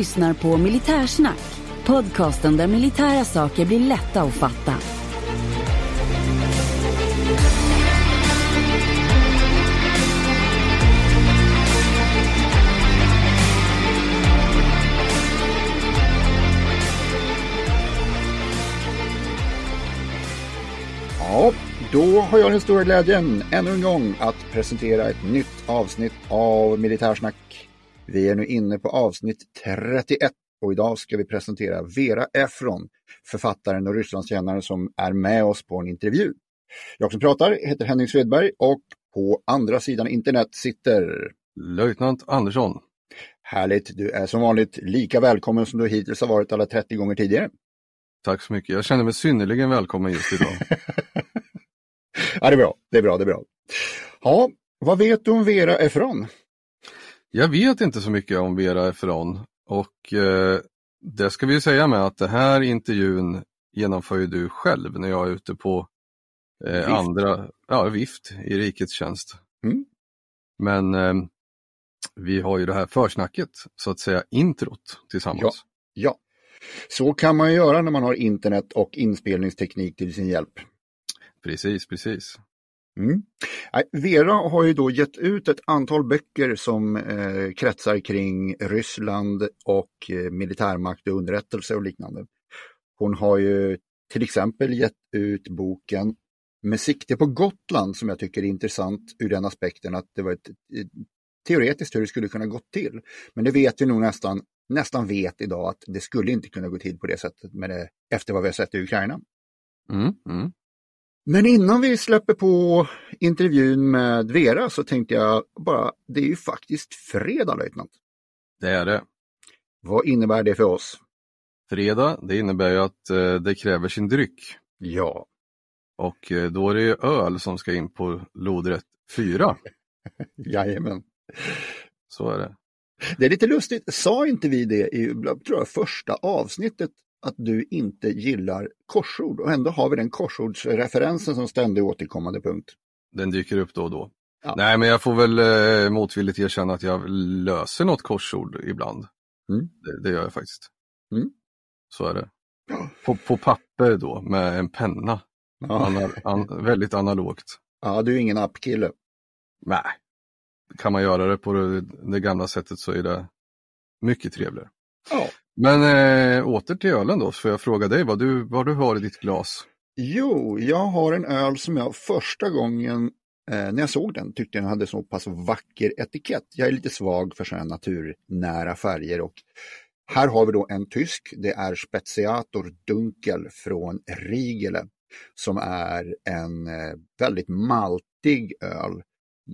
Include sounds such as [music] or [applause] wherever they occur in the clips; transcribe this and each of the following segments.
lyssnar på Militärsnack, podcasten där militära saker blir lätta att fatta. Ja, då har jag den stora glädjen ännu en gång att presentera ett nytt avsnitt av Militärsnack. Vi är nu inne på avsnitt 31 och idag ska vi presentera Vera Efron, författaren och Rysslandskännaren som är med oss på en intervju. Jag som pratar heter Henning Svedberg och på andra sidan internet sitter Löjtnant Andersson. Härligt, du är som vanligt lika välkommen som du hittills har varit alla 30 gånger tidigare. Tack så mycket. Jag känner mig synnerligen välkommen just idag. [laughs] ja, det är bra, det är bra, det är bra. Ja, vad vet du om Vera Efron? Jag vet inte så mycket om Vera Efron och eh, det ska vi säga med att det här intervjun genomför ju du själv när jag är ute på eh, Vift. andra, ja vift i rikets tjänst. Mm. Men eh, vi har ju det här försnacket, så att säga introt tillsammans. Ja, så kan man göra när man har internet och inspelningsteknik till sin hjälp. Precis, precis. Mm. Vera har ju då gett ut ett antal böcker som eh, kretsar kring Ryssland och eh, militärmakt och underrättelse och liknande. Hon har ju till exempel gett ut boken Med sikte på Gotland som jag tycker är intressant ur den aspekten att det var ett, ett, teoretiskt hur det skulle kunna gå till. Men det vet vi nog nästan, nästan vet idag att det skulle inte kunna gå till på det sättet med det, efter vad vi har sett i Ukraina. Mm, mm. Men innan vi släpper på intervjun med Vera så tänkte jag bara, det är ju faktiskt fredag löjtnant. Det är det. Vad innebär det för oss? Fredag, det innebär ju att eh, det kräver sin dryck. Ja, Och eh, då är det ju öl som ska in på lodrätt 4. [laughs] jajamän. Så är det. Det är lite lustigt, sa inte vi det i tror jag, första avsnittet att du inte gillar korsord och ändå har vi den korsordsreferensen som ständigt återkommande punkt. Den dyker upp då och då. Ja. Nej, men jag får väl eh, motvilligt erkänna att jag löser något korsord ibland. Mm. Det, det gör jag faktiskt. Mm. Så är det. På, på papper då med en penna. Ja. Ana, an, väldigt analogt. ja, du är ingen appkille. Nej, kan man göra det på det, det gamla sättet så är det mycket trevligare. Ja. Men eh, åter till ölen då, så får jag fråga dig vad du, vad du har i ditt glas. Jo, jag har en öl som jag första gången eh, när jag såg den tyckte den hade så pass vacker etikett. Jag är lite svag för sådana naturnära färger och här har vi då en tysk, det är Speziator Dunkel från Rigele som är en eh, väldigt maltig öl.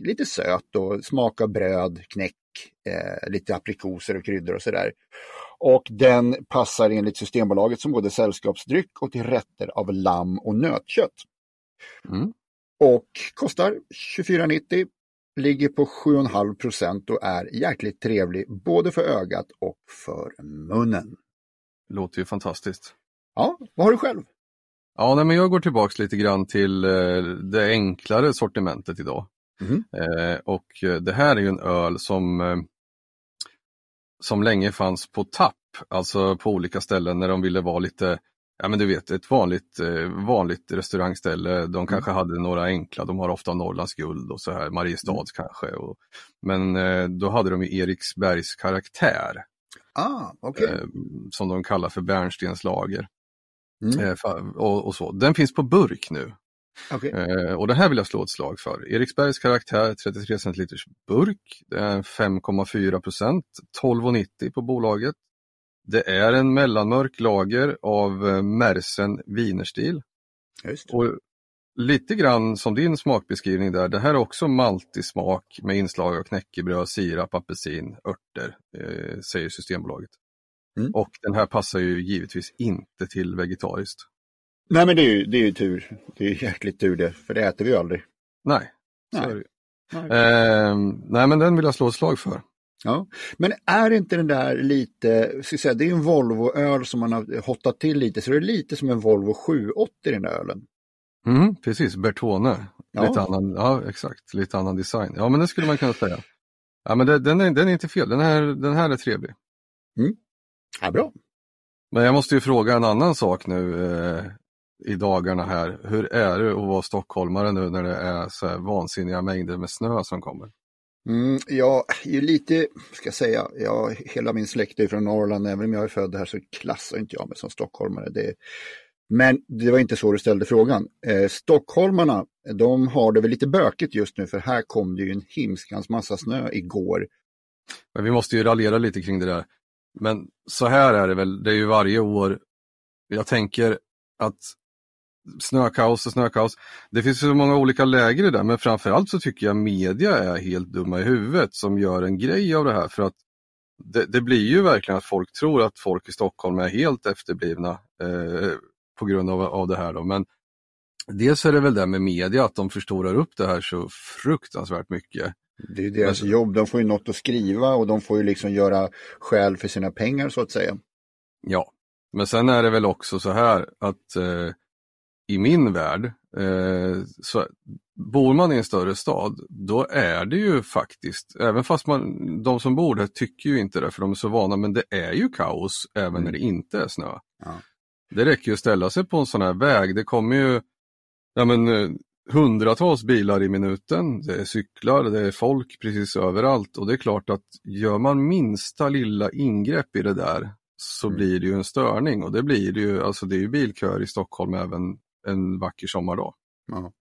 Lite söt och smakar bröd, knäck, eh, lite aprikoser och kryddor och sådär. Och den passar enligt Systembolaget som både sällskapsdryck och till rätter av lamm och nötkött. Mm. Och kostar 24,90, ligger på 7,5 procent och är jäkligt trevlig både för ögat och för munnen. Låter ju fantastiskt. Ja, vad har du själv? Ja, nej, men jag går tillbaks lite grann till eh, det enklare sortimentet idag. Mhm. Eh, och det här är ju en öl som, eh, som länge fanns på tapp, alltså på olika ställen när de ville vara lite, ja men du vet ett vanligt, eh, vanligt restaurangställe. De kanske hade några enkla, de har ofta Norrlands guld och så här, Mariestads kanske. Och, men eh, då hade de ju Eriksbergs karaktär Ah, okej. eh, som de kallar för bärnstenslager. Mm. Eh, och, och så. Den finns på burk nu. Okej. Eh, och det här vill jag slå ett slag för. Eriksbergs karaktär 33 centiliters burk. Det är 5,4 procent, 12,90 på bolaget. Det är en mellanmörk lager av eh, Mersen Wienerstil. Just. Och lite grann som din smakbeskrivning där, det här är också maltig smak med inslag av knäckebröd, sirap, apelsin, örter, eh, säger Systembolaget. Mm. Och den här passar ju givetvis inte till vegetariskt. Nej men det är, ju, det är ju tur. Det är jäkligt tur det, för det äter vi ju aldrig. Nej, så Nej. är det. Nej. Ehm, nej men den vill jag slå ett slag för. Ja. Men är inte den där lite, ska säga, det är en Volvo-öl som man har hottat till lite, så det är lite som en Volvo 780 i den där ölen. Mm, precis, Bertone. Ja. Lite annan, ja exakt, lite annan design. Ja men det skulle man kunna säga. Ja men det, den, är, den är inte fel, den här, den här är trevlig. Ja, bra. Men jag måste ju fråga en annan sak nu eh, i dagarna här. Hur är det att vara stockholmare nu när det är så här vansinniga mängder med snö som kommer? Mm, jag är ju lite, ska jag säga, jag, hela min släkt är från Norrland, även om jag är född här så klassar inte jag mig som stockholmare. Det, men det var inte så du ställde frågan. Eh, stockholmarna, de har det väl lite bökigt just nu för här kom det ju en himskans massa snö igår. Men vi måste ju raljera lite kring det där. Men så här är det väl, det är ju varje år. Jag tänker att snökaos och snökaos, det finns så många olika läger i det, men framförallt så tycker jag media är helt dumma i huvudet som gör en grej av det här för att det, det blir ju verkligen att folk tror att folk i Stockholm är helt efterblivna eh, på grund av, av det här då. Men dels är det väl det med media att de förstorar upp det här så fruktansvärt mycket. Det är deras jobb, de får ju något att skriva och de får ju liksom göra skäl för sina pengar så att säga. Ja, men sen är det väl också så här att eh, i min värld, eh, så bor man i en större stad, då är det ju faktiskt, även fast man, de som bor där tycker ju inte det för de är så vana, men det är ju kaos även när det inte är snö. Ja. Det räcker ju att ställa sig på en sån här väg, det kommer ju ja, men, eh, hundratals bilar i minuten, det är cyklar, det är folk precis överallt och det är klart att gör man minsta lilla ingrepp i det där så Mm. blir det ju en störning och det blir det ju, alltså det är ju bilköer i Stockholm även en vacker sommardag. Ja.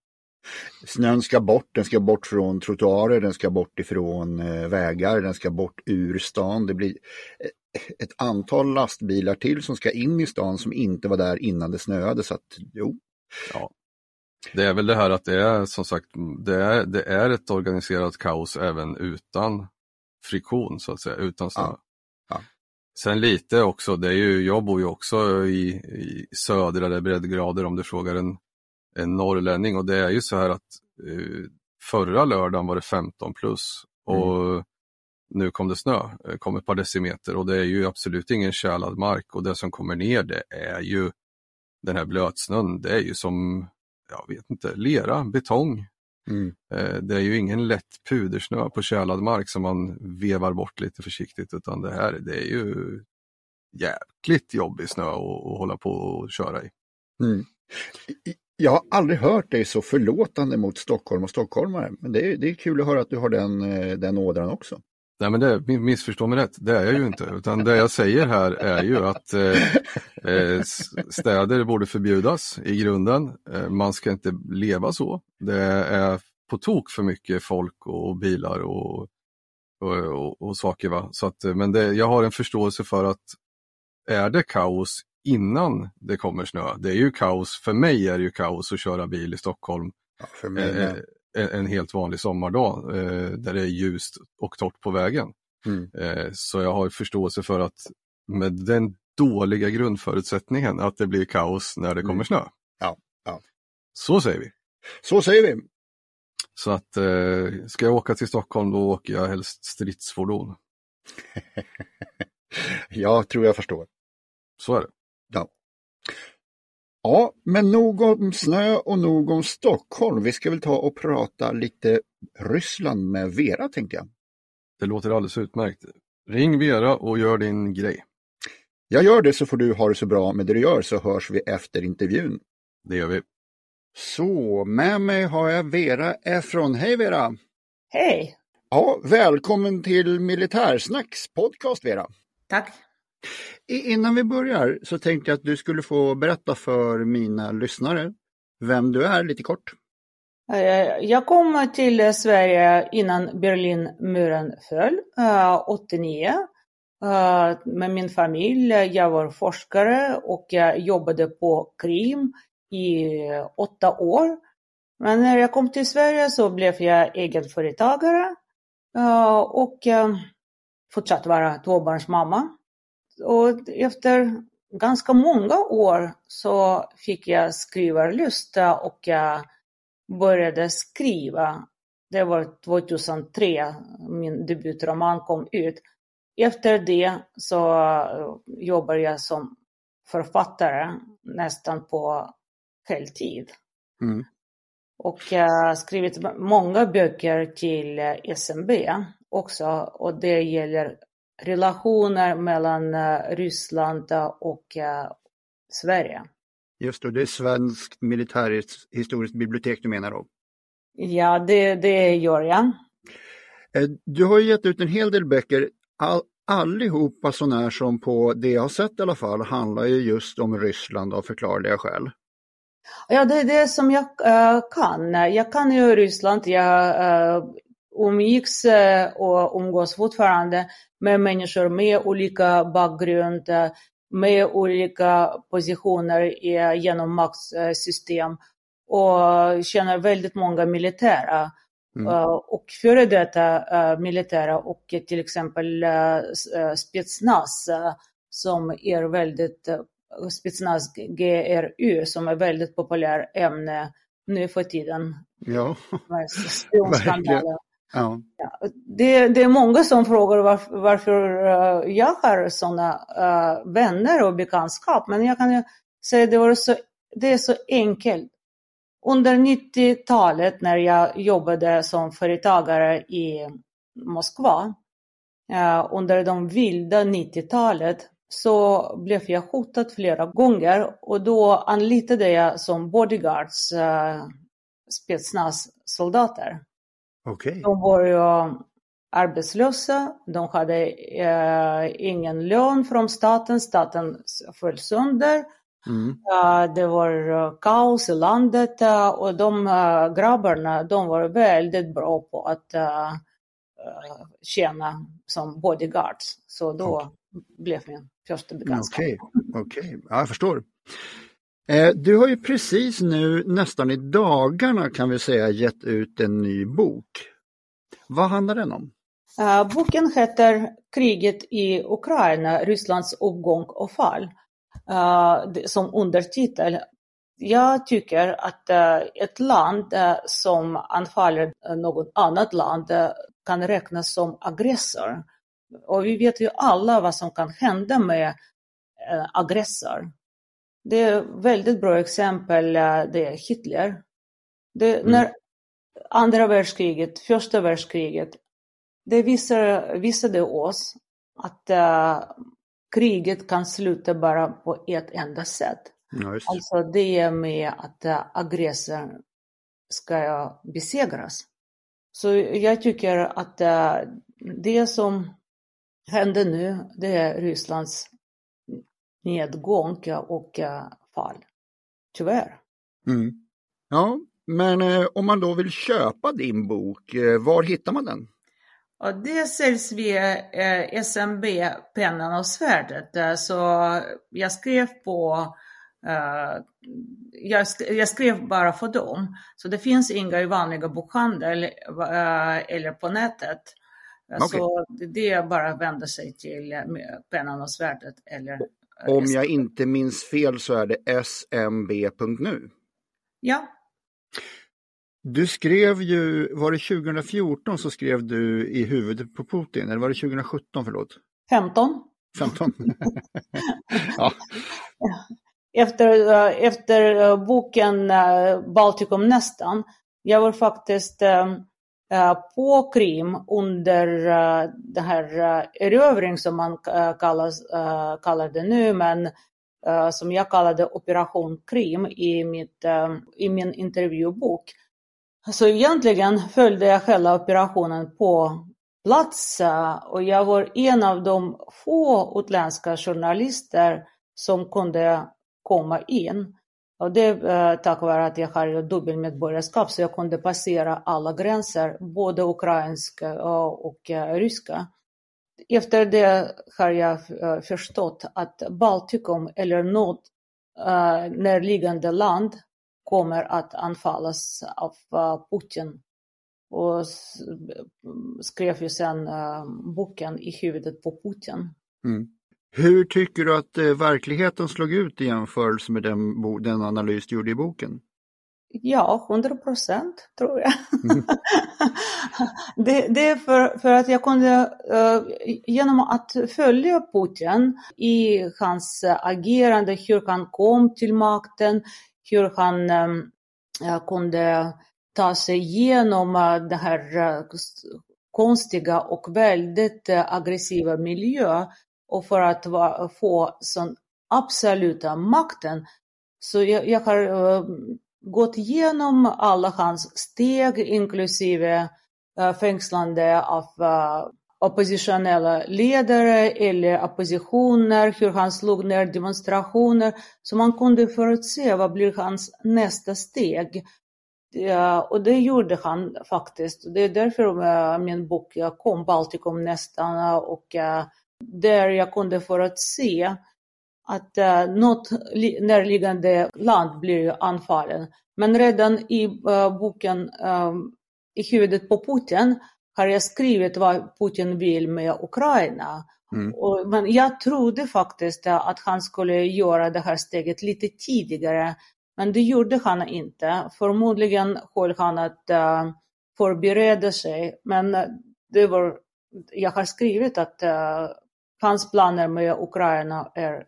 Snön ska bort, den ska bort från trottoarer, den ska bort ifrån eh, vägar, den ska bort ur stan. Det blir eh, ett antal lastbilar till som ska in i stan som inte var där innan det snöade. Så att, jo, Det är väl det här att det är som sagt, det är, det är ett organiserat kaos även utan friktion så att säga, utan snö. Ja. Ja. Sen lite också, det är ju, jag bor ju också i, i södra breddgrader om du frågar en, en norrlänning. Och det är ju så här att eh, förra lördagen var det 15 plus och nu kom det snö, eh, kom ett par decimeter och det är ju absolut ingen tjälad mark. Och det som kommer ner det är ju den här blötsnön, det är ju som, jag vet inte, lera, betong. Mm. Eh, Det är ju ingen lätt pudersnö på tjälad mark som man vevar bort lite försiktigt utan det här det är ju jäkligt jobbig snö att, hålla på och köra i. Mm. Jag har aldrig hört dig så förlåtande mot Stockholm och stockholmare. Men det är, det är kul att höra att du har den, eh, den ådran också. Nej men det, missförstå mig rätt, det är jag ju inte. Utan det jag säger här är ju att eh, eh, städer borde förbjudas i grunden. Eh, man ska inte leva så. Det är på tok för mycket folk och bilar och, och, och, och saker. Va? Så att, eh, men det, jag har en förståelse för att är det kaos innan det kommer snö, det är ju kaos, för mig är det ju kaos att köra bil i Stockholm Ja, för mig eh, med. En, en helt vanlig sommardag eh, där det är ljust och torrt på vägen. Mm. Eh, så jag har förståelse för att med den dåliga grundförutsättningen att det blir kaos när det kommer Mm. snö. Ja, ja. Så säger vi. Så säger vi. Så att eh, ska jag åka till Stockholm då åker jag helst stridsfordon. [laughs] Jag tror jag förstår. Så är det. Ja, men nog om snö och nog om Stockholm. Vi ska väl ta och prata lite Ryssland med Vera tänkte jag. Det låter alldeles utmärkt. Ring Vera och gör din grej. Jag gör det så får du ha det så bra med det du gör så hörs vi efter intervjun. Det gör vi. Så, med mig har jag Vera Efron. Hej Vera! Hej! Ja, välkommen till Militärsnacks podcast Vera. Tack. Innan vi börjar så tänkte jag att du skulle få berätta för mina lyssnare vem du är lite kort. Eh, jag kom till Sverige innan Berlinmuren föll, eh, 89, eh, med min familj. Jag var forskare och jag jobbade på Krim i åtta år. Men när jag kom till Sverige så blev jag egenföretagare och fortsatte vara tvåbarnsmamma. Och efter ganska många år så fick jag skrivarlust och jag började skriva. Det var 2003 min debutroman kom ut. Efter det så jobbade jag som författare nästan på heltid. Mm. Och jag har skrivit många böcker till SMB också och det gäller relationer mellan eh, Ryssland och eh, Sverige. Just det, det är Svenskt militärhistoriskt bibliotek du menar då? Ja, det, det gör jag. Eh, du har gett ut en hel del böcker. All, allihopa sådana som på det jag har sett i alla fall handlar ju just om Ryssland av förklarliga skäl. Ja, det är det som jag kan. Jag kan ju Ryssland. Jag umgicks och umgås fortfarande med människor med olika bakgrund, med olika positioner genom maktsystem och känner väldigt många militära mm. och före detta militära och till exempel Spetsnaz som är väldigt, Spetsnaz GRU som är väldigt populärt ämne nu för tiden. Ja, verkligen. Ja. Det, det, är många som frågar varför, varför jag har sådana uh, eh, vänner och bekantskap, men jag kan ju säga att det, så, det är så enkelt. Under 90-talet när jag jobbade som företagare i Moskva, uh, under de vilda 90-talet, så blev jag hotad flera gånger och då anlitade jag som bodyguards uh, soldater Okay. De var ju arbetslösa, de hade eh, ingen lön från staten, staten föll sönder. Mm. Uh, det var uh, kaos i landet uh, och de grabbarna de var väldigt bra på att tjäna som bodyguards. Så då okay. blev min första bekantskap. Okej, okay. okay. ja, jag förstår. Eh, du har ju precis nu, nästan i dagarna kan vi säga, gett ut en ny bok. Vad handlar den om? Eh, boken heter Kriget i Ukraina, Rysslands uppgång och fall. Eh, som undertitel. Jag tycker att ett land som anfaller något annat land kan räknas som aggressor. Och vi vet ju alla vad som kan hända med aggressor. Det är ett väldigt bra exempel, det är Hitler. Det, mm. När andra världskriget, första världskriget, det visar, visade oss att uh, kriget kan sluta bara på ett enda sätt. Nice. Alltså det är med att uh, aggressorn ska besegras. Så jag tycker att uh, det som händer nu, det är Rysslands nedgång och fall. Tyvärr. Mm. Ja, men eh, om man då vill köpa din bok, eh, var hittar man den? Ja, det säljs via eh, SMB Pennan och svärdet. Eh, så jag skrev på Uh, jag, sk jag, skrev bara för dem. Så det finns inga i vanliga bokhandel uh, eller på nätet. Okay. Så det är bara att vända sig till Pennan och svärdet. Eller, Om jag inte minns fel så är det smb.nu. Ja, du skrev ju, var det 2014 så skrev du i huvudet på Putin, eller var det 2017, förlåt? 15. 15? [laughs] ja. Efter, eh, efter eh, boken eh, Baltikum nästan, jag var faktiskt Eh, på Krim under eh, den här eh, erövring som man kallas, kallar det nu, men som jag kallade Operation Krim i, mitt, i min intervjubok. Så egentligen följde jag själva operationen på plats och jag var en av de få utländska journalister som kunde komma in. Och det är tack vare att jag har dubbelmedborgarskap så jag kunde passera alla gränser, både ukrainska eh, och eh, ryska. Efter det har jag förstått att Baltikum eller något närliggande land kommer att anfallas av Putin och skrev ju sen boken I huvudet på Putin. Mm. Hur tycker du att eh, verkligheten slog ut i jämförelse med den, den analys du gjorde i boken? Ja, 100 procent tror jag. Mm. [laughs] det, det, är för, för att jag kunde, uh, genom att följa Putin i hans agerande, hur han kom till makten, hur han um, kunde ta sig igenom det här konstiga och väldigt aggressiva miljö och för att va, få sån absoluta makten. Så jag, jag har uh, gått igenom alla hans steg, inklusive uh, fängslande av uh, oppositionella ledare eller oppositioner, hur han slog ner demonstrationer. Så man kunde förutse vad blir hans nästa steg. Ja, och det gjorde han faktiskt. Det är därför min bok kom, Baltikum nästan, och där jag kunde förutse att uh, något närliggande land blir anfallen. Men redan i uh, boken um, I huvudet på Putin har jag skrivit vad Putin vill med Ukraina. Mm. Och, men jag trodde faktiskt att han skulle göra det här steget lite tidigare. Men det gjorde han inte. Förmodligen höll han att uh, förbereda sig. Men det var, jag har skrivit att uh, hans planer med Ukraina är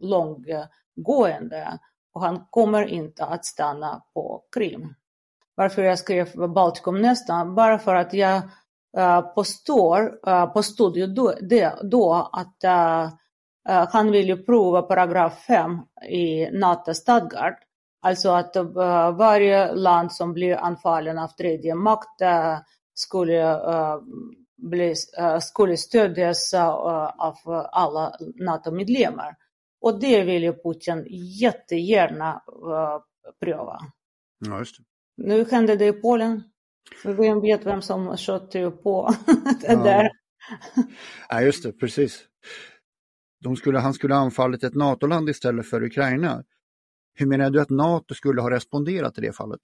långgående och han kommer inte att stanna på Krim. Varför jag skrev Baltikum nästan? Bara för att jag eh, påstår, eh, påstod ju då, det, då att eh, han vill ju prova paragraf 5 i NATO-stadgar. Alltså att varje land som blir anfallen av tredje makt skulle skulle stödjas eh, av alla NATO-medlemmar. Och det vill ju Putin jättegärna eh, pröva. Ja, just det. Nu hände det i Polen. Vem vet vem som sköt på [laughs] det ja. där. Ja, just det, precis. De skulle, han skulle ha anfallit ett NATO-land istället för Ukraina. Hur menar du att NATO skulle ha responderat i det fallet?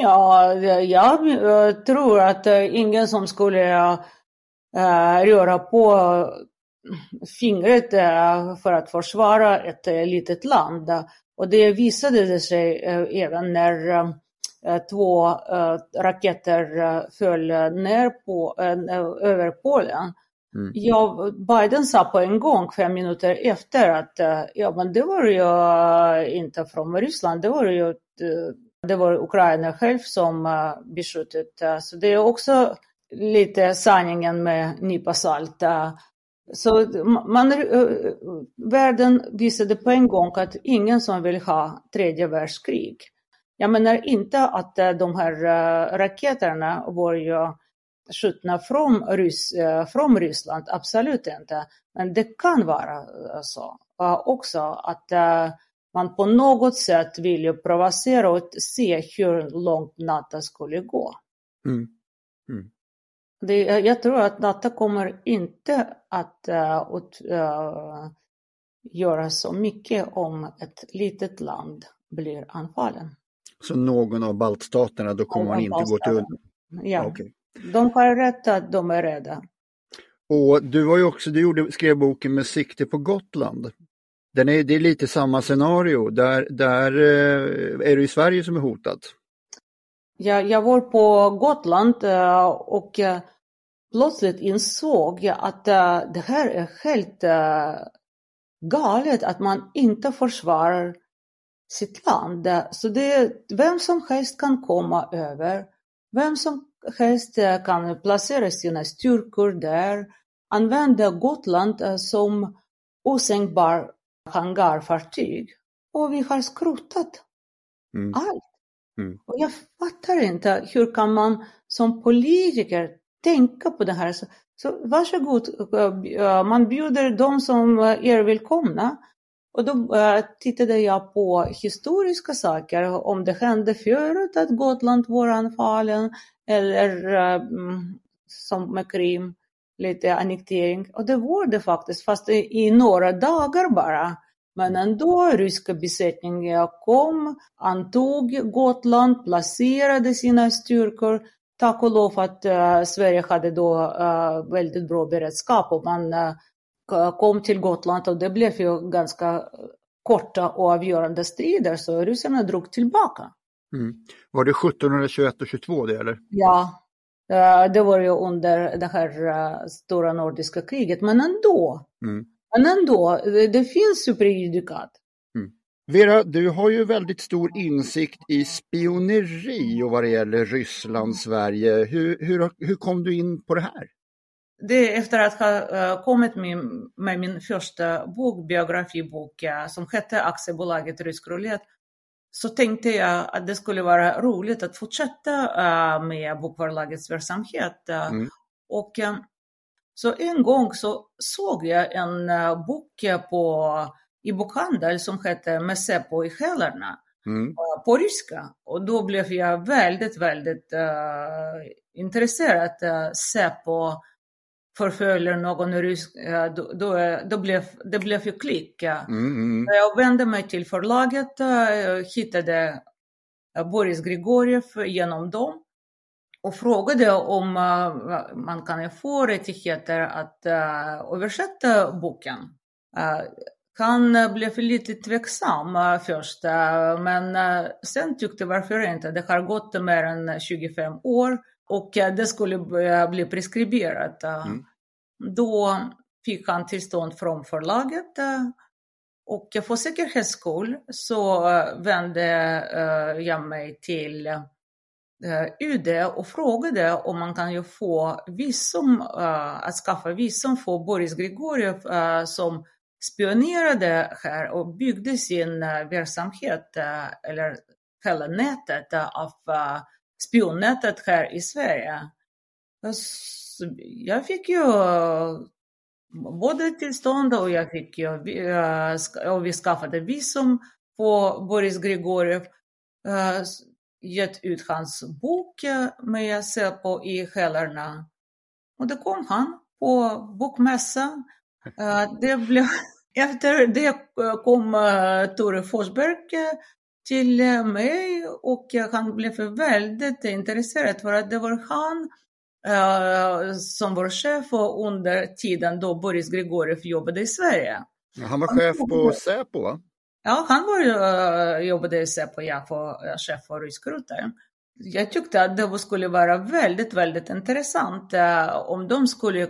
Ja, jag tror att ingen som skulle äh, röra på fingret äh, för att försvara ett litet land. Och det visade sig även när två raketer föll ner på, över Polen. Mm. Ja, Biden sa på en gång, fem minuter efter, att ja, men det var ju inte från Ryssland, det var ju det var Ukraina själv som eh, beskjutit. Eh, så det är också lite sanningen med nypa salt. Eh, så man, världen visade på en gång att ingen som vill ha tredje världskrig. Jag menar inte att de här raketerna var ju skjutna från, Rys från Ryssland, absolut inte. Men det kan vara så också att man på något sätt vill ju provocera och se hur långt NATO skulle gå. Mm. Mm. Det, jag tror att NATO kommer inte att uh, uh, göra så mycket om ett litet land blir anfallen. Så någon av baltstaterna, då kommer man inte gå till... Ja, okay. de har rätt att de är rädda. Och du var ju också, du gjorde, skrev boken med sikte på Gotland. Den är, det är lite samma scenario. Där, där eh, är det i Sverige som är hotat. Ja, jag var på Gotland eh, och eh, plötsligt insåg jag att det här är helt galet att man inte försvarar sitt land. Så det, vem som helst kan komma över. Vem som helst kan placera sina styrkor där. Använda Gotland som osänkbar hangarfartyg och vi har skrotat mm. allt. Mm. Och jag fattar inte, hur kan man som politiker tänka på det här. Så, så varsågod, uh, man bjuder de som är välkomna. Och då tittade jag på historiska saker, om det hände förut att Gotland var anfallen eller uh, som med Krim, lite annektering. Och det var det faktiskt, fast i, några dagar bara. Men ändå, ryska besättningen kom, antog Gotland, placerade sina styrkor. Tack och lov att uh, Sverige hade då uh, väldigt bra beredskap och man uh, kom till Gotland och det blev ju ganska korta och avgörande strider så ryssarna drog tillbaka. Mm. Var det 1721 och 22 det eller? Ja, det var ju under det här stora nordiska kriget men ändå. Mm. Men ändå, det finns ju prejudikat. Mm. Vera, du har ju väldigt stor insikt i spioneri och vad det gäller Ryssland, Sverige. Hur, hur, hur kom du in på det här? Det är efter att ha kommit med, med min första bok, biografibok, som hette Aktiebolaget Rysk Roulette, så tänkte jag att det skulle vara roligt att fortsätta med bokförlagets verksamhet. Mm. Och så en gång så såg jag en uh, bok på, i bokhandel som hette Med Säpo i hälarna mm. på ryska. Och då blev jag väldigt, väldigt uh, intresserad. Uh, Säpo förföljer någon rysk, då, då, då, blev, det blev ju klick. Mm, mm. Jag vände mig till förlaget, hittade Boris Grigoriev genom dem och frågade om uh, man kan få rättigheter att uh, översätta boken. Han blev lite tveksam först, men sen tyckte varför inte, det har gått mer än 25 år och det skulle bli preskriberat. Mm. Då fick han tillstånd från förlaget och för säkerhets skull så vände jag mig till Eh, UD och frågade om man kan ju få visum, att skaffa visum för Boris Grigoriev som spionerade här och byggde sin verksamhet, eller hela nätet av spionnätet här i Sverige. Så jag fick ju både tillstånd och jag fick ju, och vi skaffade visum på Boris Grigoriev eh, gett ut hans bok eh, med Säpo i hälarna. Och då kom han på bokmässan. Eh, det blev, [laughs] efter det kom Tore Forsberg till mig och han blev väldigt intresserad för att det var han som var chef under tiden då Boris Grigoriev jobbade i Sverige. Han var chef på Säpo va? Ja, han var, uh, jobbade i Säpo, jag för, uh, chef för ryskrutor. Jag tyckte att det skulle vara väldigt, väldigt intressant om de skulle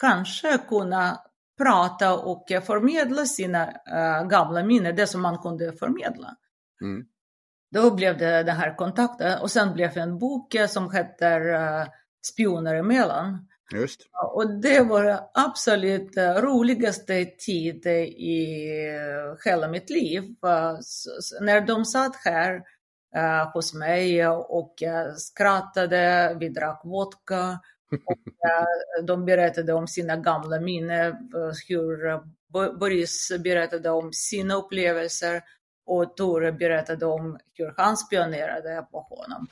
kanske kunna prata och förmedla sina gamla minnen, det som man kunde förmedla. Mm. Då blev det den här kontakten och sen blev det en bok som heter uh, Spioner emellan. Just. Och det var absolut roligaste tid i hela mitt liv. När de satt här hos mig och skrattade, vi drack vodka [laughs] och de berättade om sina gamla minnen, hur Boris berättade om sina upplevelser och Tore berättade om hur han spionerade på honom.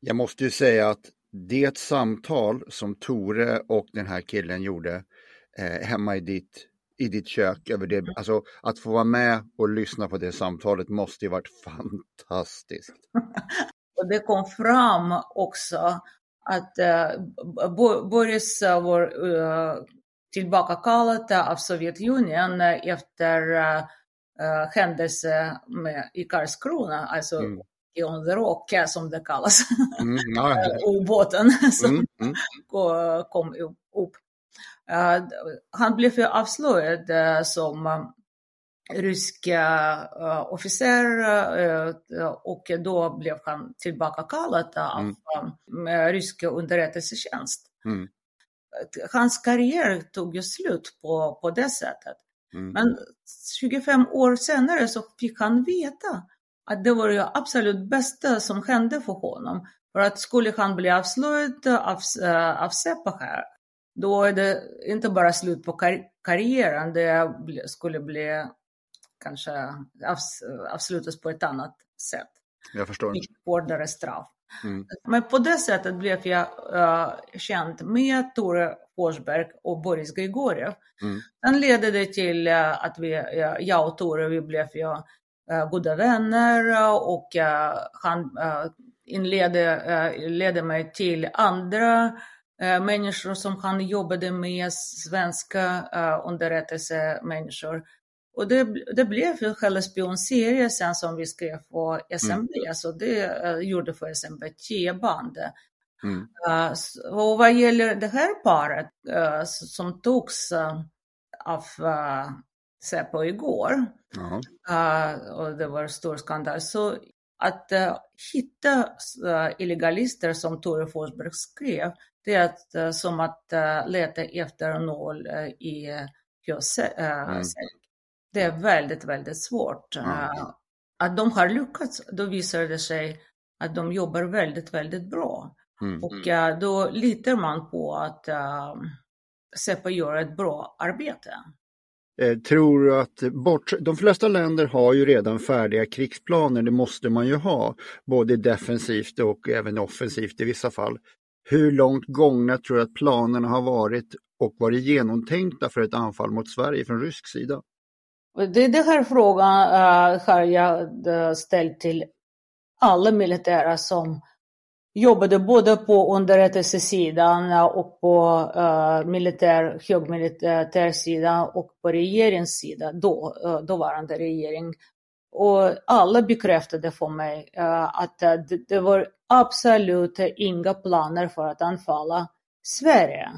Jag måste ju säga att det samtal som Tore och den här killen gjorde eh, hemma i ditt, i ditt kök, över det, mm. alltså att få vara med och lyssna på det samtalet måste ju varit [laughs] fantastiskt. [laughs] och det kom fram också att uh, Boris var uh, tillbakakallad av Sovjetunionen efter uh, händelse med, i Karlskrona, alltså mm on the rock som det kallas, mm, ja. [laughs] ubåten [laughs] som mm, mm. kom upp. Uh, han blev ju avslöjad uh, som uh, rysk officer och då blev han tillbakakallad av mm. rysk underrättelsetjänst. Mm. Hans karriär tog ju slut på, på det sättet. Mm. Men 25 år senare så fick han veta att det var det absolut bästa som hände för honom. För att skulle han bli avslöjad av, av Säpo här, då är det inte bara slut på kar karriären, det skulle bli kanske avslutas på ett annat sätt. Jag förstår. Hårdare straff. Mm. Men på det sättet blev jag uh, känd med Tore Forsberg och Boris Grigoriev. Mm. Den ledde det till uh, att vi, uh, jag och Tore vi blev uh, goda vänner och han inledde ledde mig till andra människor som han jobbade med, svenska underrättelsemänniskor. Och det, det blev ju själva spionserien sen som vi skrev på SMB, mm. så det uh, gjorde för SMB 10 band. Mm. Uh, och vad gäller det här paret uh, som togs av uh, Säpo igår, och det var stor skandal, så att hitta illegalister som Tore Forsberg skrev, det är att, som att leta efter nål i gödsel. Mm det är väldigt, väldigt svårt. Mm. Att de har lyckats, då visar det sig att de jobbar väldigt, väldigt bra. Mm. Och uh, då litar man på att uh, Säpo gör ett bra arbete. Eh, tror du att bort, de flesta länder har ju redan färdiga krigsplaner, det måste man ju ha, både defensivt och även offensivt i vissa fall. Hur långt gångna tror du att planerna har varit och varit genomtänkta för ett anfall mot Sverige från rysk sida? Det, det här frågan uh, har jag ställt till alla militära som jobbade både på underrättelsesidan och på uh, militär, högmilitärsidan och på regeringens sida, då, uh, dåvarande regering. Och alla bekräftade för mig uh, att det, det var absolut inga planer för att anfalla Sverige.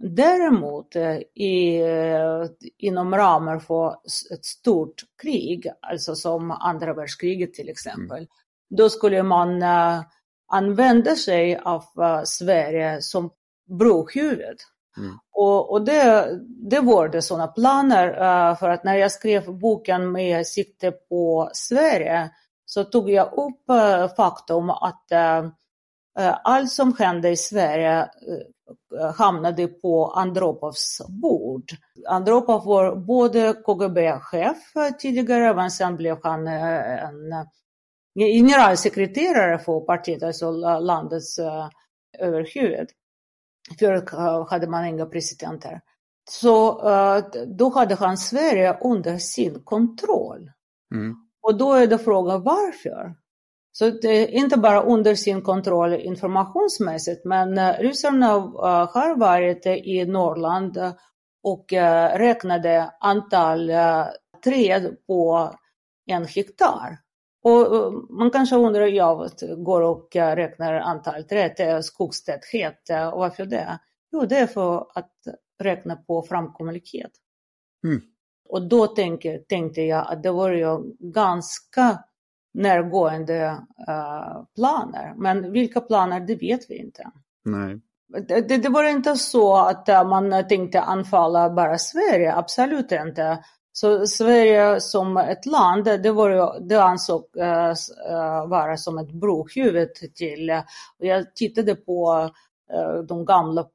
Däremot i, inom ramen för ett stort krig, alltså som andra världskriget till exempel, mm. då skulle man använda sig av uh, Sverige som brohuvud. Mm. Och, och det, det var det sådana planer, uh, för att när jag skrev boken med sikte på Sverige så tog jag upp faktum att allt som hände i Sverige hamnade på Andropovs bord. Andropov var både KGB-chef tidigare, men sen blev han eh, en eh, generalsekreterare för partiet, alltså landets eh, överhuvud. Förut hade man inga presidenter. Så då hade han Sverige under sin kontroll. Mm. Och då är det frågan varför? Så det är inte bara under sin kontroll informationsmässigt, men uh, ryssarna har varit i Norrland och räknade antal träd på en hektar. Och man kanske undrar, ja, går och räknar antal träd, skogstäthet, och varför det? Jo, det är för att räkna på framkomlighet. Mm. Och då tänkte, tänkte jag att det var ju ganska närgående uh, planer. Men vilka planer, det vet vi inte. Nej. Det, det, var inte så att man tänkte anfalla bara Sverige, absolut inte. Så Sverige som ett land, det, var, det ansåg eh, eh, vara som ett brohuvud till, jag tittade på eh, de gamla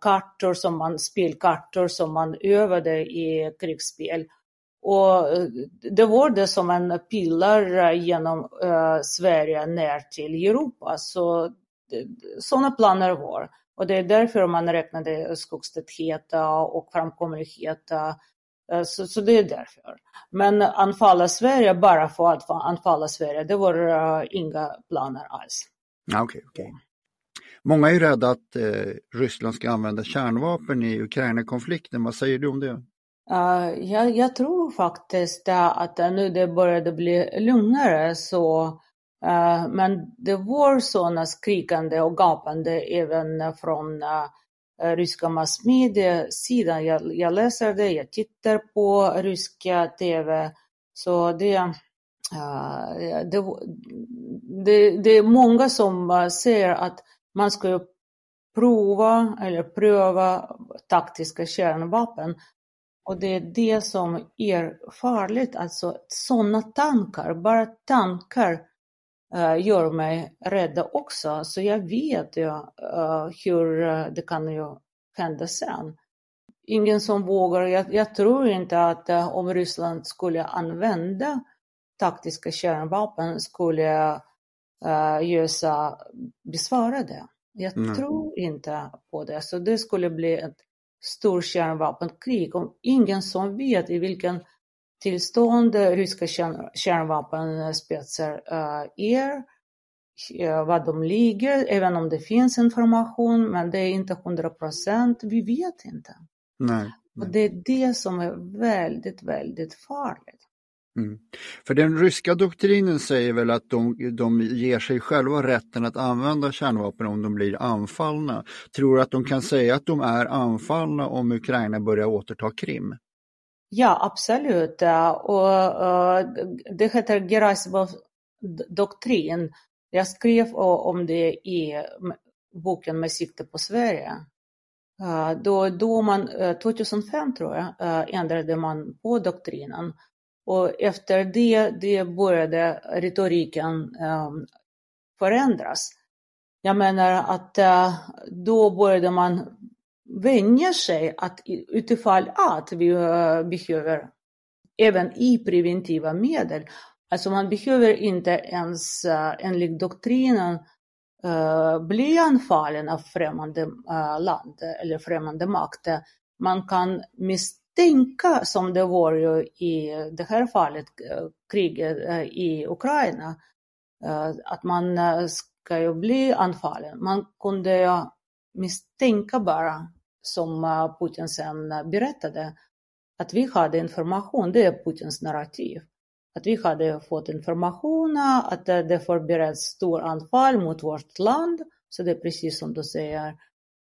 kartor som man, spelkartor som man övade i krigsspel och det var det som en pilar genom Sverige ner till Europa. Så sådana planer var. Och det är därför man räknade skogstäthet och framkomlighet. Uh, så, så, det är därför. Men anfalla Sverige bara för att anfalla Sverige, det var uh, inga planer alls. Okay, okay. Många är rädda att Ryssland ska använda kärnvapen i Ukraina-konflikten. Vad säger du om det? Uh, jag, jag, tror faktiskt att nu det började bli lugnare så uh, men det var sådana skrikande och gapande även från Eh, ryska massmediesidan. Jag, jag läser det, jag tittar på ryska tv. Så det, eh, det, det, det är många som eh, säger att man ska prova eller pröva taktiska kärnvapen och det är det som är farligt, alltså sådana tankar, bara tankar gör mig rädd också. Så jag vet ju uh, hur det kan ju hända sen. Ingen som vågar, jag, jag tror inte att om Ryssland skulle använda taktiska kärnvapen skulle USA besvara det. Jag mm. tror inte på det. Så det skulle bli ett stort kärnvapenkrig om ingen som vet i vilken tillstånd ryska kärnvapenspetsar uh, är, uh, vad de ligger, även om det finns information, men det är inte hundra procent, vi vet inte. Nej, nej. Och det är det som är väldigt, väldigt farligt. Mm. För den ryska doktrinen säger väl att de, de ger sig själva rätten att använda kärnvapen om de blir anfallna. Tror du att de kan säga att de är anfallna om Ukraina börjar återta Krim? Ja, absolut. Och, eh, det heter Gerasimov-doktrin. Jag skrev om det i boken Med sikte på Sverige. Eh, då, då man, eh, 2005 tror jag, ändrade man på doktrinen och efter det, det började retoriken ehm, förändras. Jag menar att då började man vänja sig att utifall att vi eh, behöver även i preventiva medel. Alltså man behöver inte ens eh, enligt doktrinen eh, bli anfallen av främmande land eller främmande makt. Man kan misstänka som det var ju i det här fallet, kriget i Ukraina, att man ska ju bli anfallen. Man kunde misstänka bara, som eh, Putin sen berättade, att vi hade information, det är Putins narrativ. Att vi hade fått information eh, att eh, det förbereds stor anfall mot vårt land, så det är precis som du säger,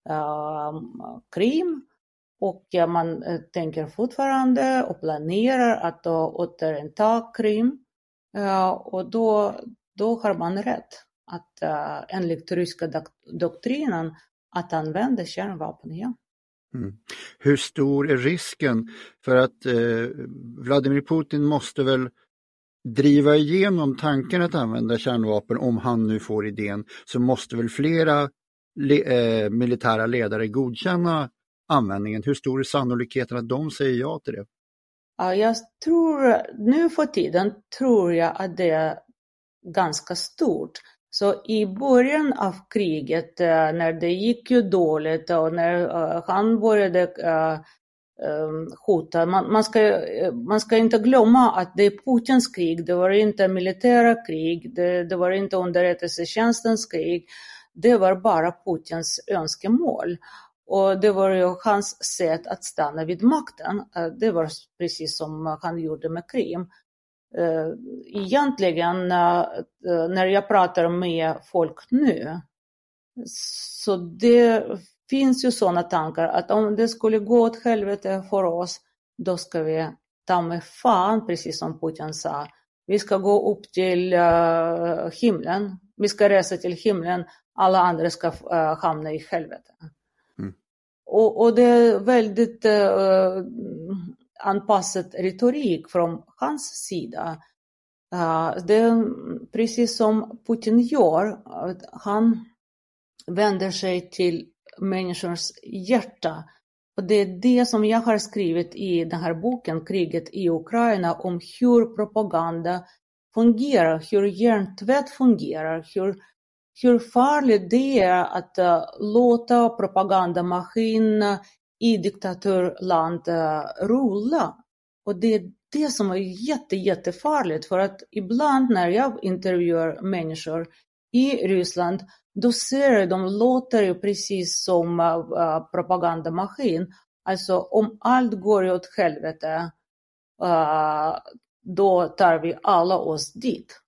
ehm, Krim. Och man tänker fortfarande och planerar att återinta Krim. Och då, då har man rätt att enligt ryska doktrinen att använda kärnvapen igen. Mm. Hur stor är risken? För att eh, Vladimir Putin måste väl driva igenom tanken att använda kärnvapen om han nu får idén, så måste väl flera le eh, militära ledare godkänna användningen? Hur stor är sannolikheten att de säger ja till det? Ja, jag tror, nu för tiden tror jag att det är ganska stort. Så i början av kriget, eh, när det gick ju dåligt och när eh, han började eh, ehm, hota, man, man, ska, man ska inte glömma att det är Putins krig, det var inte militära krig, det, det var inte underrättelsetjänstens krig, det var bara Putins önskemål. Och det var ju hans sätt att stanna vid makten. Det var precis som han gjorde med Krim. Eh, egentligen, eh, när jag pratar med folk nu, så det finns ju sådana tankar att om det skulle gå åt helvete för oss, då ska vi ta med fan, precis som Putin sa. Vi ska gå upp till himlen, vi ska resa till himlen, alla andra ska hamna i helvete. Och, och det är väldigt uh, anpassad retorik från hans sida. Uh, det är precis som Putin gör, han vänder sig till människors hjärta. Och det är det som jag har skrivit i den här boken, Kriget i Ukraina, om hur propaganda fungerar, hur hjärntvätt fungerar, hur hur farligt det är att uh, låta propagandamaskinen i diktaturland uh, rulla. Och det är det som är jätte, jättefarligt för att ibland när jag intervjuar människor i Ryssland, då ser de låter ju precis som uh, propagandamaskin. Alltså om allt går åt helvete, uh, då tar vi alla oss dit.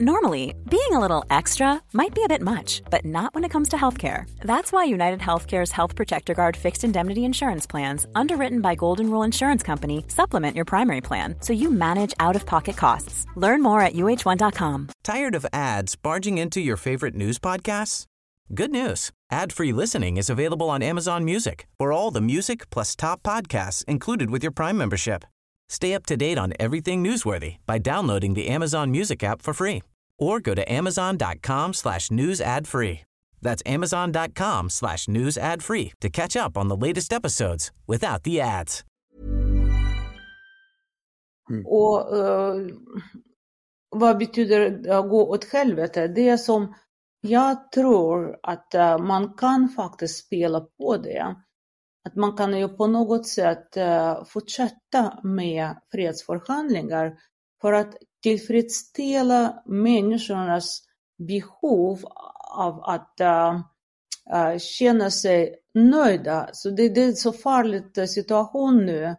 Normally, being a little extra might be a bit much, but not when it comes to healthcare. That's why United Healthcare's Health Protector Guard fixed indemnity insurance plans, underwritten by Golden Rule Insurance Company, supplement your primary plan so you manage out of pocket costs. Learn more at uh1.com. Tired of ads barging into your favorite news podcasts? Good news ad free listening is available on Amazon Music for all the music plus top podcasts included with your Prime membership. Stay up to date on everything newsworthy by downloading the Amazon Music app for free or go to amazon.com slash news ad free. That's amazon.com slash news ad free to catch up on the latest episodes without the ads. Och eh, vad betyder uh, gå åt helvete? Det som jag tror att uh, man kan faktiskt spela på det. Att man kan ju på något sätt eh, fortsätta med fredsförhandlingar för att tillfredsställa människornas behov av att eh, eh, känna sig nöjda. Så det, det är så farlig situation nu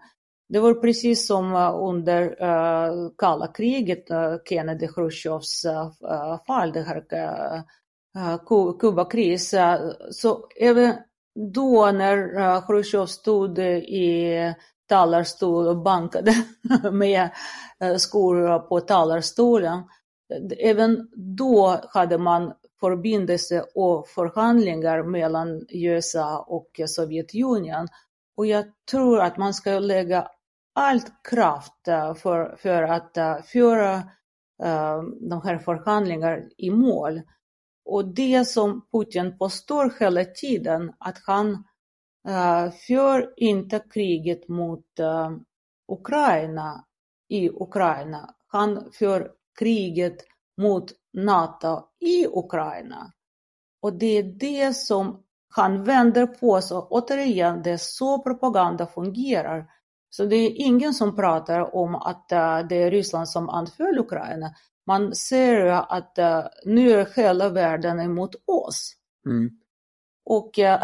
det var precis som under äh, kalla kriget, äh, Kennedy Khrushchevs äh, fall, det här äh, Kubakrisen. så även då när eh, Chrusjtjov stod eh, i talarstol och bankade [laughs] med eh, skor på talarstolen, även då hade man förbindelse och förhandlingar mellan USA och Sovjetunionen. Och jag tror att man ska lägga allt kraft för, för att föra de här förhandlingarna i mål. Och det som Putin påstår hela tiden, att han uh, för inte kriget mot uh, Ukraina i Ukraina. Han för kriget mot NATO i Ukraina. Och det är det som han vänder på. Så återigen, det är så propaganda fungerar. Så det är ingen som pratar om att eh, det är Ryssland som anföll Ukraina. Man ser att uh, nu är hela världen emot oss. Mm. Och uh,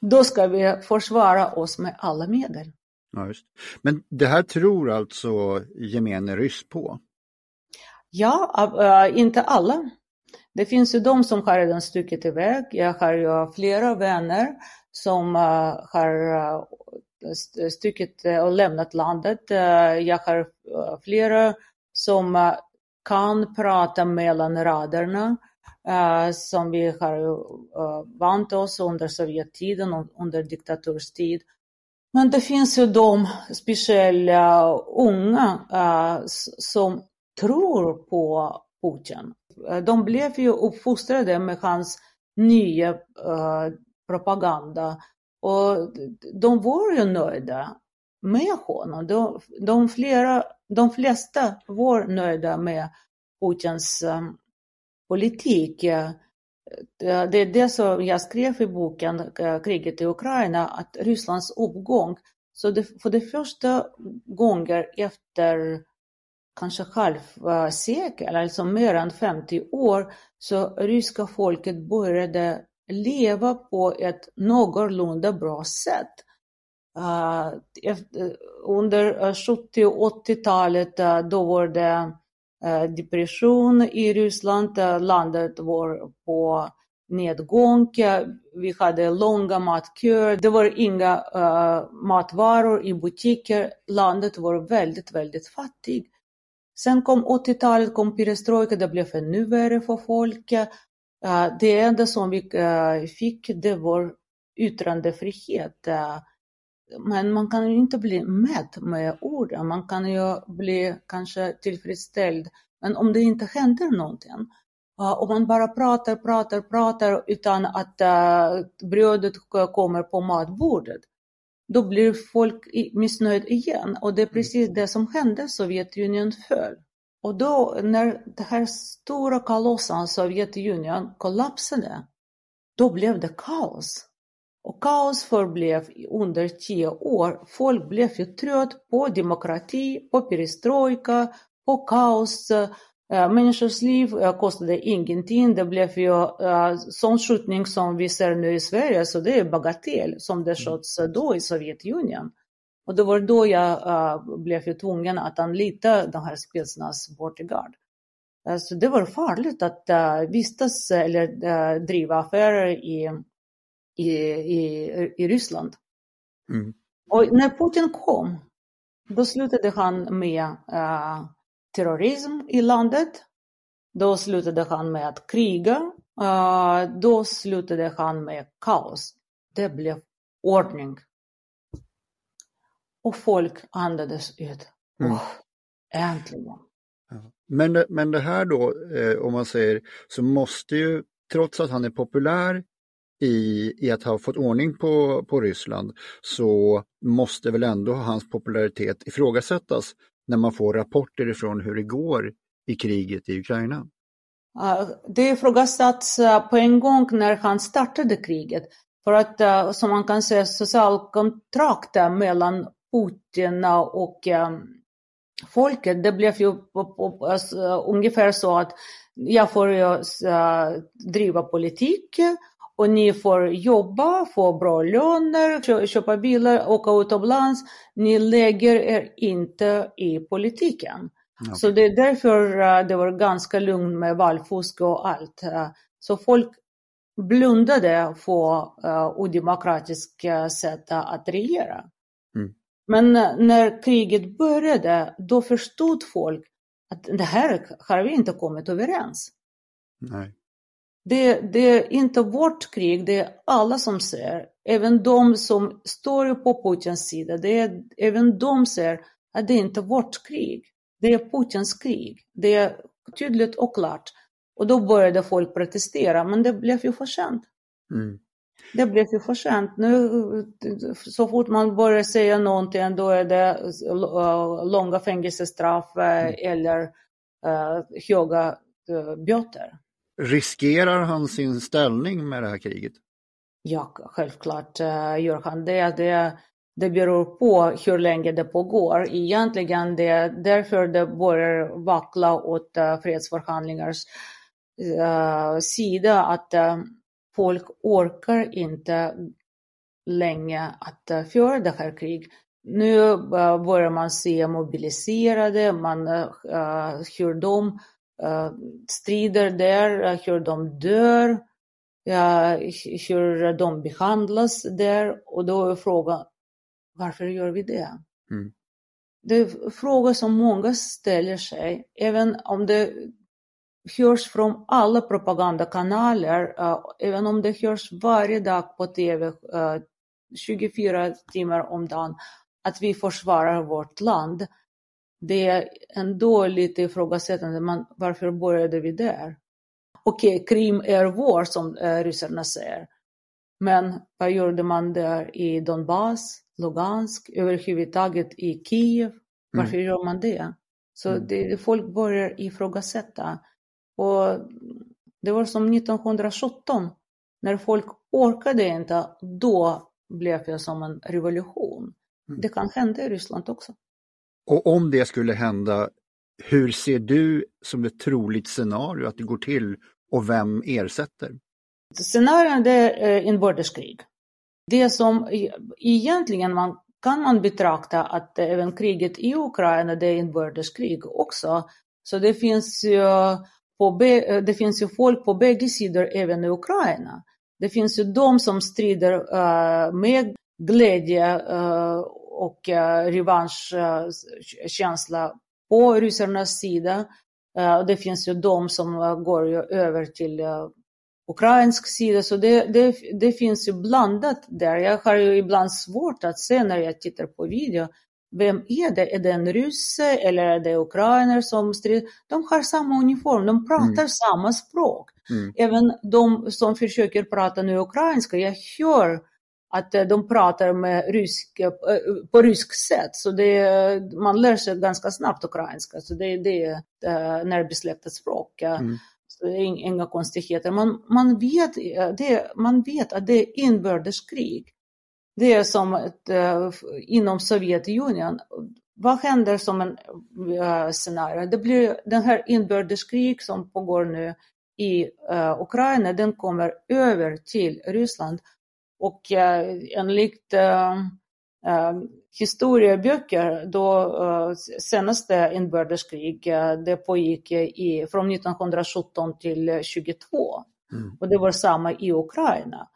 [laughs] då ska vi försvara oss med alla medel. Ja. Men det här tror alltså gemene ryss på? Ja, inte alla. Det finns ju de som har redan stuckit iväg. Jag har ju flera vänner som har stycket och lämnat landet. Jag har flera som kan prata mellan raderna eh, som vi har eh, vant oss under Sovjettiden och under diktaturstid. Men det finns ju de speciella unga eh, som tror på Putin. De blev ju uppfostrade med hans nya propaganda och de var ju nöjda med honom. De, de, flera, de flesta var nöjda med Putins um, politik. Eh, det är det som jag skrev i boken eh, Kriget i Ukraina, att Rysslands uppgång, så det, för det första gången efter kanske halvsekel, alltså mer än 50 år, så ryska folket började leva på ett någorlunda bra sätt. Eh, under eh, 70 och 80-talet eh, då var det depression i Ryssland, landet var på nedgång, vi hade långa matköer, det var inga matvaror i butiker, landet var väldigt, väldigt fattigt. Sen kom 80-talet, kom perestrojka, det blev ännu värre för folk. Det enda som vi fick det var yttrandefrihet. Men man kan ju inte bli mätt med orden, man kan ju bli kanske tillfredsställd. Men om det inte händer någonting, om man bara pratar, pratar, pratar utan att brödet kommer på matbordet, då blir folk missnöjda igen. Och det är precis det som hände, Sovjetunionen föll. Och då när det här stora kolossen Sovjetunionen kollapsade, då blev det kaos. Och kaos förblev under tio år. Folk blev ju trött på demokrati, på perestrojka, på kaos. Eh, människors liv eh, kostade ingenting. Det blev ju eh, sån skjutning som vi ser nu i Sverige, så det är bagatell som det sköts då i Sovjetunionen. Och det var då jag uh, blev ju tvungen att anlita den här spetsnas Bodyguard. Uh, så det var farligt att uh, vistas eller uh, driva affärer i, i, i, i Ryssland. Mm. Och när Putin kom, då slutade han med terrorism i landet. Då slutade han med att kriga. då slutade han med kaos. Det blev ordning och folk andades ut. Mm. Oh, äntligen. Men, men det här då, eh, om man säger, så måste ju, trots att han är populär i, i att ha fått ordning på, på Ryssland, så måste väl ändå hans popularitet ifrågasättas när man får rapporter ifrån hur det går i kriget i Ukraina. Det ifrågasattes eh, på en gång när han startade kriget. För att, eh, som man kan säga, socialkontraktet mellan Putin och eh, folket, det blev ju alltså, ungefär så att jag får ju driva politik och ni får jobba, få bra löner, kö- köpa bilar, åka utomlands. Ni lägger er inte i politiken. Ja. Så det är därför eh, det var ganska lugnt med valfusk och allt. Eh, Så folk blundade för uh, odemokratiska sätt att regera. Mm. Men när kriget började, då förstod folk att det här har vi inte kommit överens. Nej. Det, det är inte vårt krig, det är alla som ser. Även de som står på Putins sida, det är, även de ser att det är inte vårt krig. Det är Putins krig. Det är tydligt och klart. Och då började folk protestera, men det blev ju för sent. Mm. Det blev ju för sent. Nu, så fort man börjar säga någonting, då är det eh, långa fängelsestraff eh, eller eh, höga uh, böter. Riskerar han sin ställning med det här kriget? Ja, självklart eh, gör han det. det. Det beror på hur länge det pågår. Egentligen det är därför det börjar vackla åt eh, fredsförhandlingars eh, sida att folk orkar inte länge att föra det här kriget. Nu börjar man se mobiliserade, man, hur de uh, strider där, uh, hur de dör, hur de behandlas där. Och då är frågan, varför gör vi det? Mm. Det är frågor som många ställer sig, även om det hörs från alla propagandakanaler, uh, även om det hörs varje dag på tv, uh, 24 timmar om dagen, att vi försvarar vårt land. Det är ändå lite ifrågasättande, men varför började vi där? Okej, okay, Krim är vår, som uh, ryssarna säger. Men vad gjorde man där i Donbass, Lugansk, överhuvudtaget i Kiev? Varför mm. gör man det? Så mm. det, folk börjar ifrågasätta. Och det var som 1917, när folk orkade inte, då blev det som en revolution. Mm. Det kan hända i Ryssland också. Och om det skulle hända, hur ser du som ett troligt scenario att det går till och vem ersätter? Scenarion är eh, inbördeskrig. Det som e-, egentligen man kan man betrakta att även kriget i Ukraina det är inbördeskrig också. Så det finns ju, på eh, det finns ju folk på bägge sidor även i Ukraina. Det finns ju de som strider eh, med glädje och uh, revanschkänsla på ryssarnas sida. det finns ju de som går över till ukrainsk sida, så det, det, det finns ju blandat där. Jag har ju ibland svårt att se när jag tittar på video, vem är det? Är det en rysse eller är det ukrainer som strider? De har samma uniform, de pratar mm. samma språk. Mm. Även de som försöker prata nu ukrainska, jag hör att de pratar med rysk, på rysk sätt, så det, man lär sig ganska snabbt ukrainska, så det, det är ett närbesläktat språk. Mm inga konstigheter. Man, man, vet, det, man vet att det är inbördeskrig. Det är som ett, inom Sovjetunionen. Vad händer som en scenario? Det blir den här inbördeskrig som pågår nu i Ukraina, den kommer över till Ryssland. Och uh, enligt Uh, historieböcker, då senaste inbördeskrig, det pågick i, från 1917 till 22. Mm. Och det var samma i Ukraina.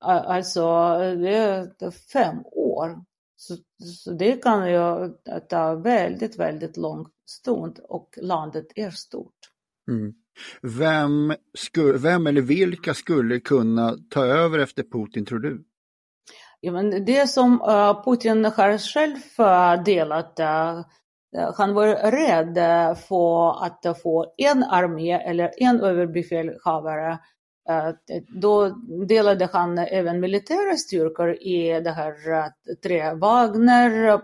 Alltså, det är fem år. Så, så det kan ju ta väldigt, väldigt lång stund och landet är stort. Mm. Vem, sku, vem eller vilka skulle kunna ta över efter Putin tror du? Ja, men det som eh, Putin har själv eh, delat, eh, han var rädd för att få en armé eller en överbefälhavare då delade han även militära styrkor i det här tre Wagner,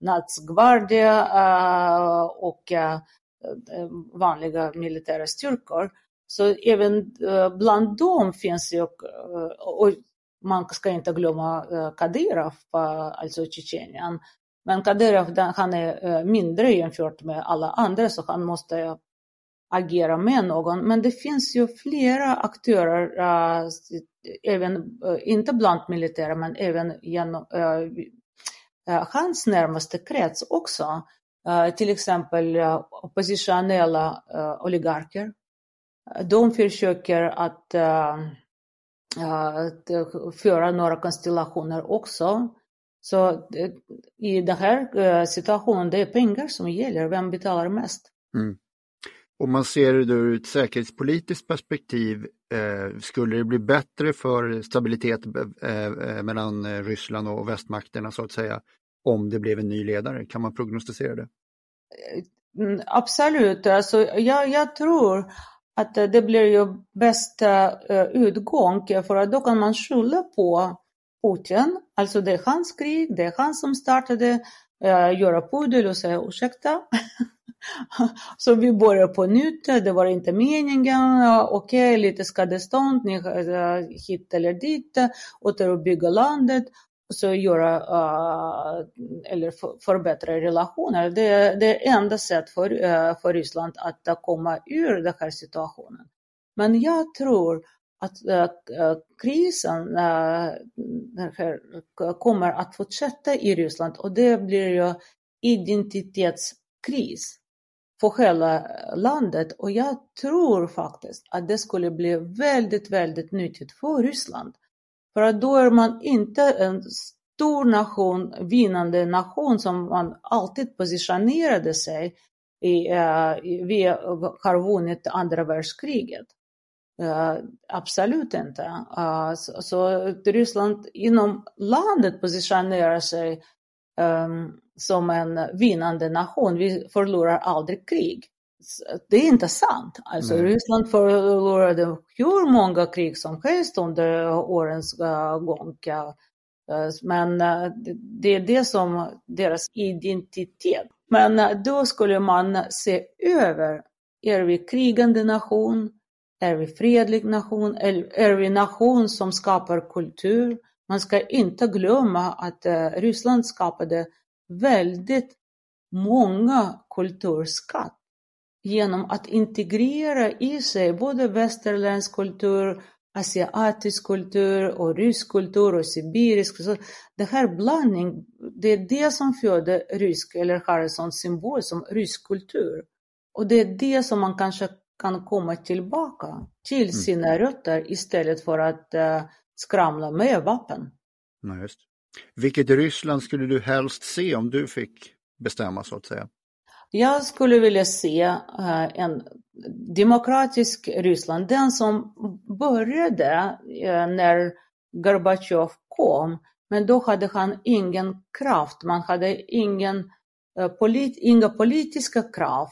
Natsgvardia och Eh, vanliga militära styrkor. Så även eh, bland dem finns ju, eh, och man ska inte glömma Kadyrov, alltså Tjetjenien. Men Kadyrov han är mindre jämfört med alla andra så han måste agera med någon. Men det finns ju flera aktörer, även, inte bland militära men även genom hans närmaste krets också. Eh, till exempel eh, oppositionella eh, oligarker. De försöker att, att föra några konstellationer också. Så i den här situationen, det är pengar som gäller. Vem betalar mest? Mm. Om man ser det ur ett säkerhetspolitiskt perspektiv, eh, skulle det bli bättre för stabilitet eh, mellan Ryssland och västmakterna så att säga, om det blev en ny ledare? Kan man prognostisera det? Eh, mm, absolut, alltså, jag, jag tror att eh, det blir ju bästa eh, utgång för att då kan man skylla på Putin, alltså det är hans krig, det är han som startade, göra pudel och säga ursäkta. [laughs] Så vi börjar på nytt, det var inte meningen, okej, okay, lite skadestånd, ni hit eller dit, återuppbygga landet så göra uh, eller för, förbättra relationer. Det, det är enda sätt för, uh, för Ryssland att komma ur den här situationen. Men jag tror att uh, krisen här, kommer att fortsätta i Ryssland och det blir ju identitetskris för hela landet och jag tror faktiskt att det skulle bli väldigt, väldigt nyttigt för Ryssland för att då är man inte en stor nation, vinnande nation som man alltid positionerade sig i. Eh, uh, vi har vunnit andra världskriget. Uh, absolut inte. Uh, så, så Ryssland inom landet positionerar sig um, som en vinnande nation. Vi förlorar aldrig krig det är inte sant. Alltså, Ryssland förlorade hur många krig som helst under årens gång. Men det är det som deras identitet. Men då skulle man se över, är vi krigande nation? Är vi fredlig nation? Är vi nation som skapar kultur? Man ska inte glömma att Ryssland skapade väldigt många kulturskatt genom att integrera i sig både västerländsk kultur, asiatisk kultur och rysk kultur och sibirisk. Så det här blandning, det är det som föder rysk eller har en sån symbol som rysk kultur. Och det är det som man kanske kan komma tillbaka till mm. sina mm. rötter istället för att uh, skramla med vapen. Ja, just. Vilket Ryssland skulle du helst se om du fick bestämma så att säga? Jag skulle vilja se eh, en demokratisk Ryssland, den som började eh, när Gorbatjov kom, men då hade han ingen kraft, man hade ingen, eh, polit, inga politiska krav.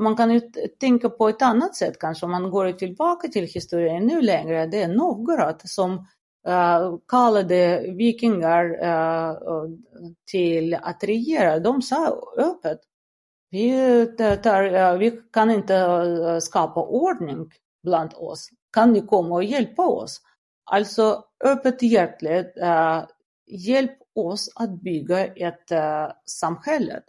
Man kan ju tänka på ett annat sätt kanske, om man går tillbaka till historien nu längre, det är Novgorod som kallade vikingar till att regera. De sa öppet vi, eh, tar, vi kan inte eh, skapa ordning bland oss. Kan ni komma och hjälpa oss? Alltså öppet hjärtligt, eh, hjälp oss att bygga ett samhälle.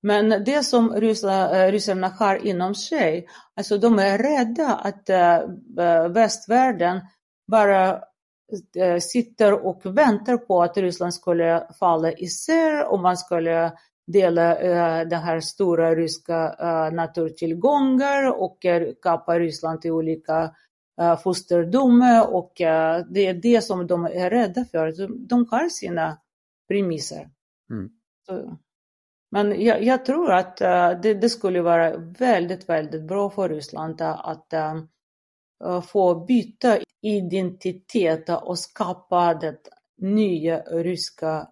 Men det som ryssarna har inom sig, alltså de är rädda att västvärlden bara sitter och väntar på att Ryssland skulle falla isär och man skulle dela uh, den här stora ryska uh, naturtillgångar och uh, kapa Ryssland i olika uh, fosterdomar och uh, det är det som de är rädda för. De, de har sina premisser. Mm. Så, men jag, jag, tror att uh, det, det, skulle vara väldigt, väldigt bra för Ryssland att få byta identitet och skapa det nya ryska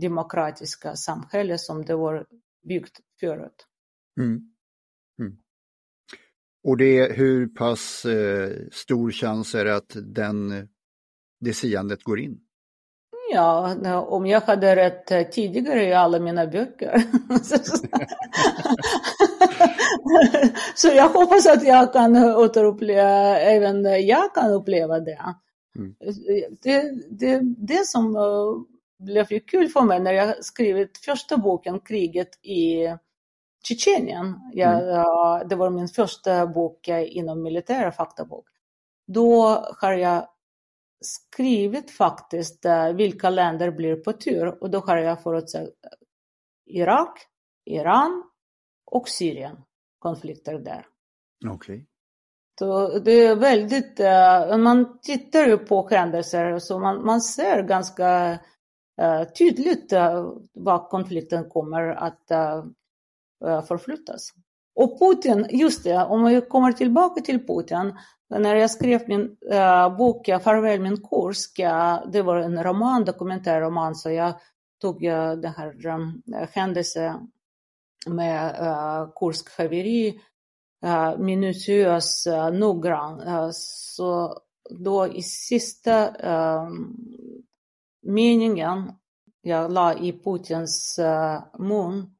demokratiska samhälle som det var byggt förut. Mm. Mm. Och det, hur pass eh, stor chans är det att den, det siandet går in? Ja, om jag hade rätt tidigare i alla mina böcker. [laughs] så jag hoppas att jag kan återuppleva, även jag kan uppleva det. Mm. Det, det, det som blev ju kul för mig när jag skrivit första boken, Kriget i Tjetjenien. Mm. Det var min första bok inom militära faktabok. Då har jag skrivit faktiskt vilka länder blir på tur och då har jag förutsett Irak, Iran och Syrien, konflikter där. Okej. Okay. Så det är väldigt, man tittar ju på händelser så man, man ser ganska Eh, Eh, tydligt eh, var konflikten kommer att eh, förflyttas. Och Putin, just det, om vi kommer tillbaka till Putin, när jag skrev min bok Farväl min Kursk, det var en roman, dokumentärroman, så jag tog den här händelsen med Kursk haveri äh, minutiös, noggrann. Så då i sista meningen jag la i Putins uh, mun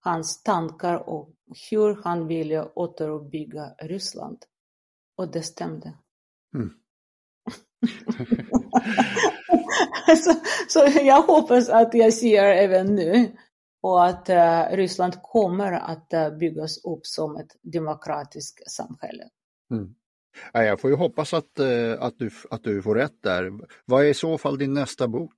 hans tankar och hur han ville återuppbygga Ryssland. Och det stämde. Mm. [laughs] så, så, jag hoppas att jag ser även nu och att uh, Ryssland kommer att uh, byggas upp som ett demokratiskt samhälle. Mm. Ja, jag får ju hoppas att, eh, att, du, att du får rätt där. Vad är i så fall din nästa bok?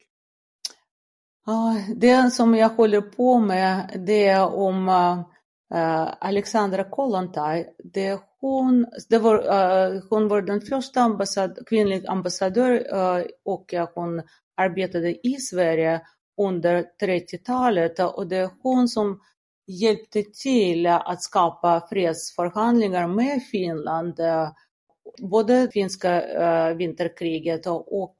Det som jag håller på med det är om uh, Alexandra Kollontaj. Det hon, det var, uh, hon var den första ambassad, kvinnliga ambassadör uh, och hon arbetade i Sverige under 30-talet och det är hon som hjälpte till att skapa fredsförhandlingar med Finland. Både finska vinterkriget och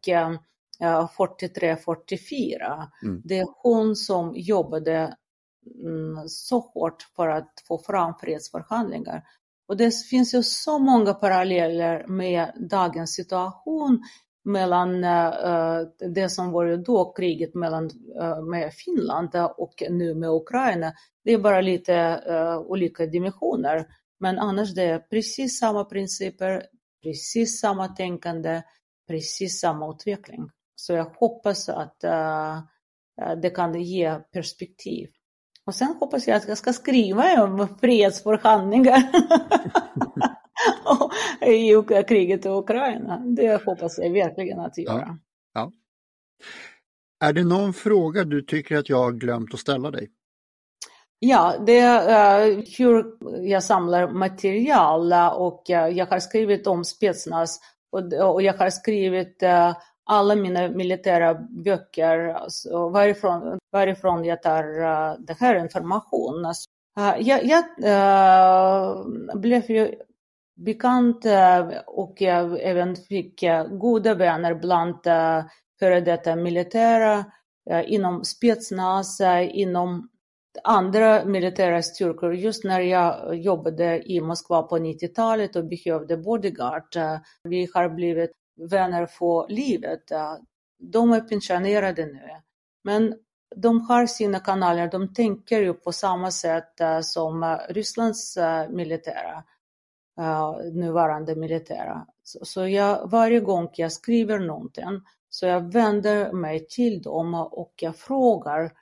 43-44. Mm. Det är hon som jobbade mm, så hårt för att få fram fredsförhandlingar. Och det finns ju så många paralleller med dagens situation mellan uh, det som var då kriget mellan, uh, med Finland och nu med Ukraina. Det är bara lite uh, olika dimensioner. Men annars det är precis samma principer, precis samma tänkande, precis samma utveckling. Så jag hoppas att uh, det kan ge perspektiv. Och sen hoppas jag att jag ska skriva om fredsförhandlingar [laughs] i kriget i Ukraina. Det hoppas jag verkligen att göra. Ja. ja. Är det någon fråga du tycker att jag har glömt att ställa dig? Ja, det är uh, hur jag samlar material eh, och uh, jag har skrivit om Spetsnaz och, och jag har skrivit uh, alla mina militära böcker, alltså varifrån, varifrån jag tar uh, den här informationen. Alltså, uh, jag, jag uh, blev ju bekant och jag även fick goda vänner bland före detta militära inom spetsnaz, inom andra militära styrkor. Just när jag jobbade i Moskva på 90-talet och behövde bodyguard. Eh, vi har blivit vänner för livet. Eh, de är pensionerade nu. Men de har sina kanaler, de tänker ju på samma sätt eh, som Rysslands militära, nuvarande militära. Så jag, varje gång jag skriver någonting så jag vänder mig till dem och jag frågar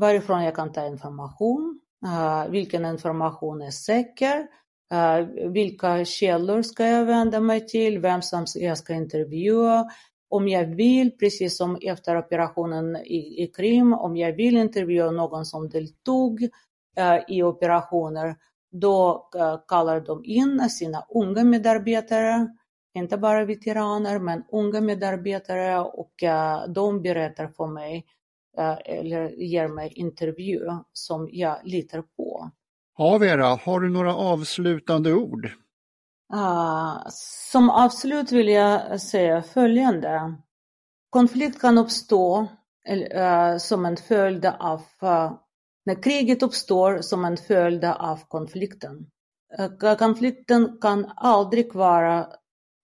varifrån jag kan ta information, eh, vilken information är säker, eh, vilka källor ska jag vända mig till? Vem som jag ska intervjua? Om jag vill, precis som efter operationen i, i Krim, om jag vill intervjua någon som deltog eh, i operationer, då kallar de in sina unga medarbetare, inte bara veteraner, men unga medarbetare och de berättar för mig eller ger mig intervju som jag litar på. Ja, Vera, har du några avslutande ord? Uh, som avslut vill jag säga följande. Konflikt kan uppstå uh, som en följd av, uh, när kriget uppstår som en följd av konflikten. konflikten kan aldrig vara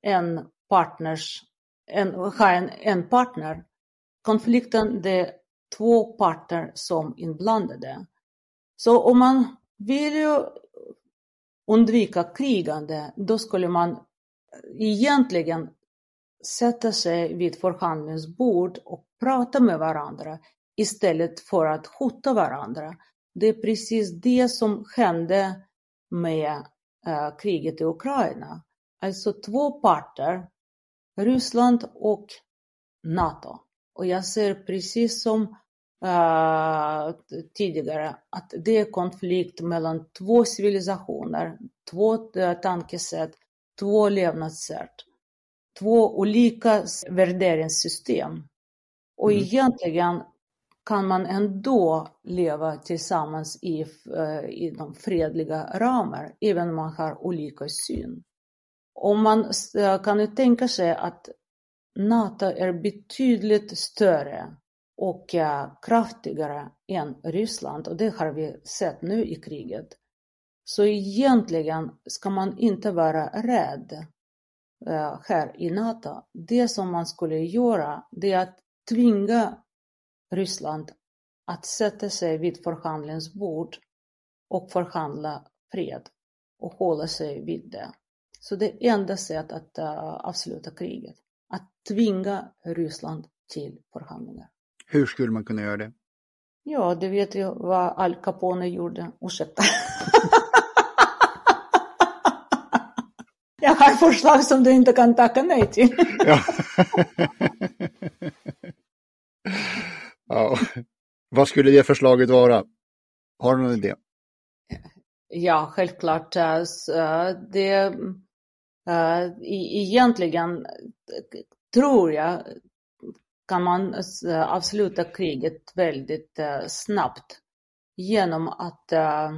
en partners, en, ha en, en partner. Konflikten det två parter som inblandade. Så om man vill ju undvika krigande, då skulle man egentligen sätta sig vid förhandlingsbord och prata med varandra istället för att hota varandra. Det är precis det som hände med äh, kriget i Ukraina. Alltså två parter, Ryssland och NATO. Och jag ser precis som uh, tidigare att det är konflikt mellan två civilisationer, två uh, tankesätt, två levnadssätt, två olika värderingssystem. Och mm. egentligen kan man ändå leva tillsammans i, uh, inom fredliga ramar, även om man har olika syn. Och man kan ju tänka sig att NATO är betydligt större och eh, kraftigare än Ryssland och det har vi sett nu i kriget. Så egentligen ska man inte vara rädd eh, här i NATO. Det som man skulle göra det är att tvinga Ryssland att sätta sig vid förhandlingsbord och förhandla fred och hålla sig vid det. Så det är enda sättet att eh, avsluta kriget. Att tvinga Ryssland till förhandlingar. Hur skulle man kunna göra det? Ja, det vet jag vad Al Capone gjorde. Ursäkta. jag har förslag som du inte kan tacka nej till. ja. ja. Vad skulle det förslaget vara? Har du någon idé? Ja, självklart. Eh, det, uh, egentligen tror jag kan man eh, avsluta kriget väldigt eh, snabbt genom att eh,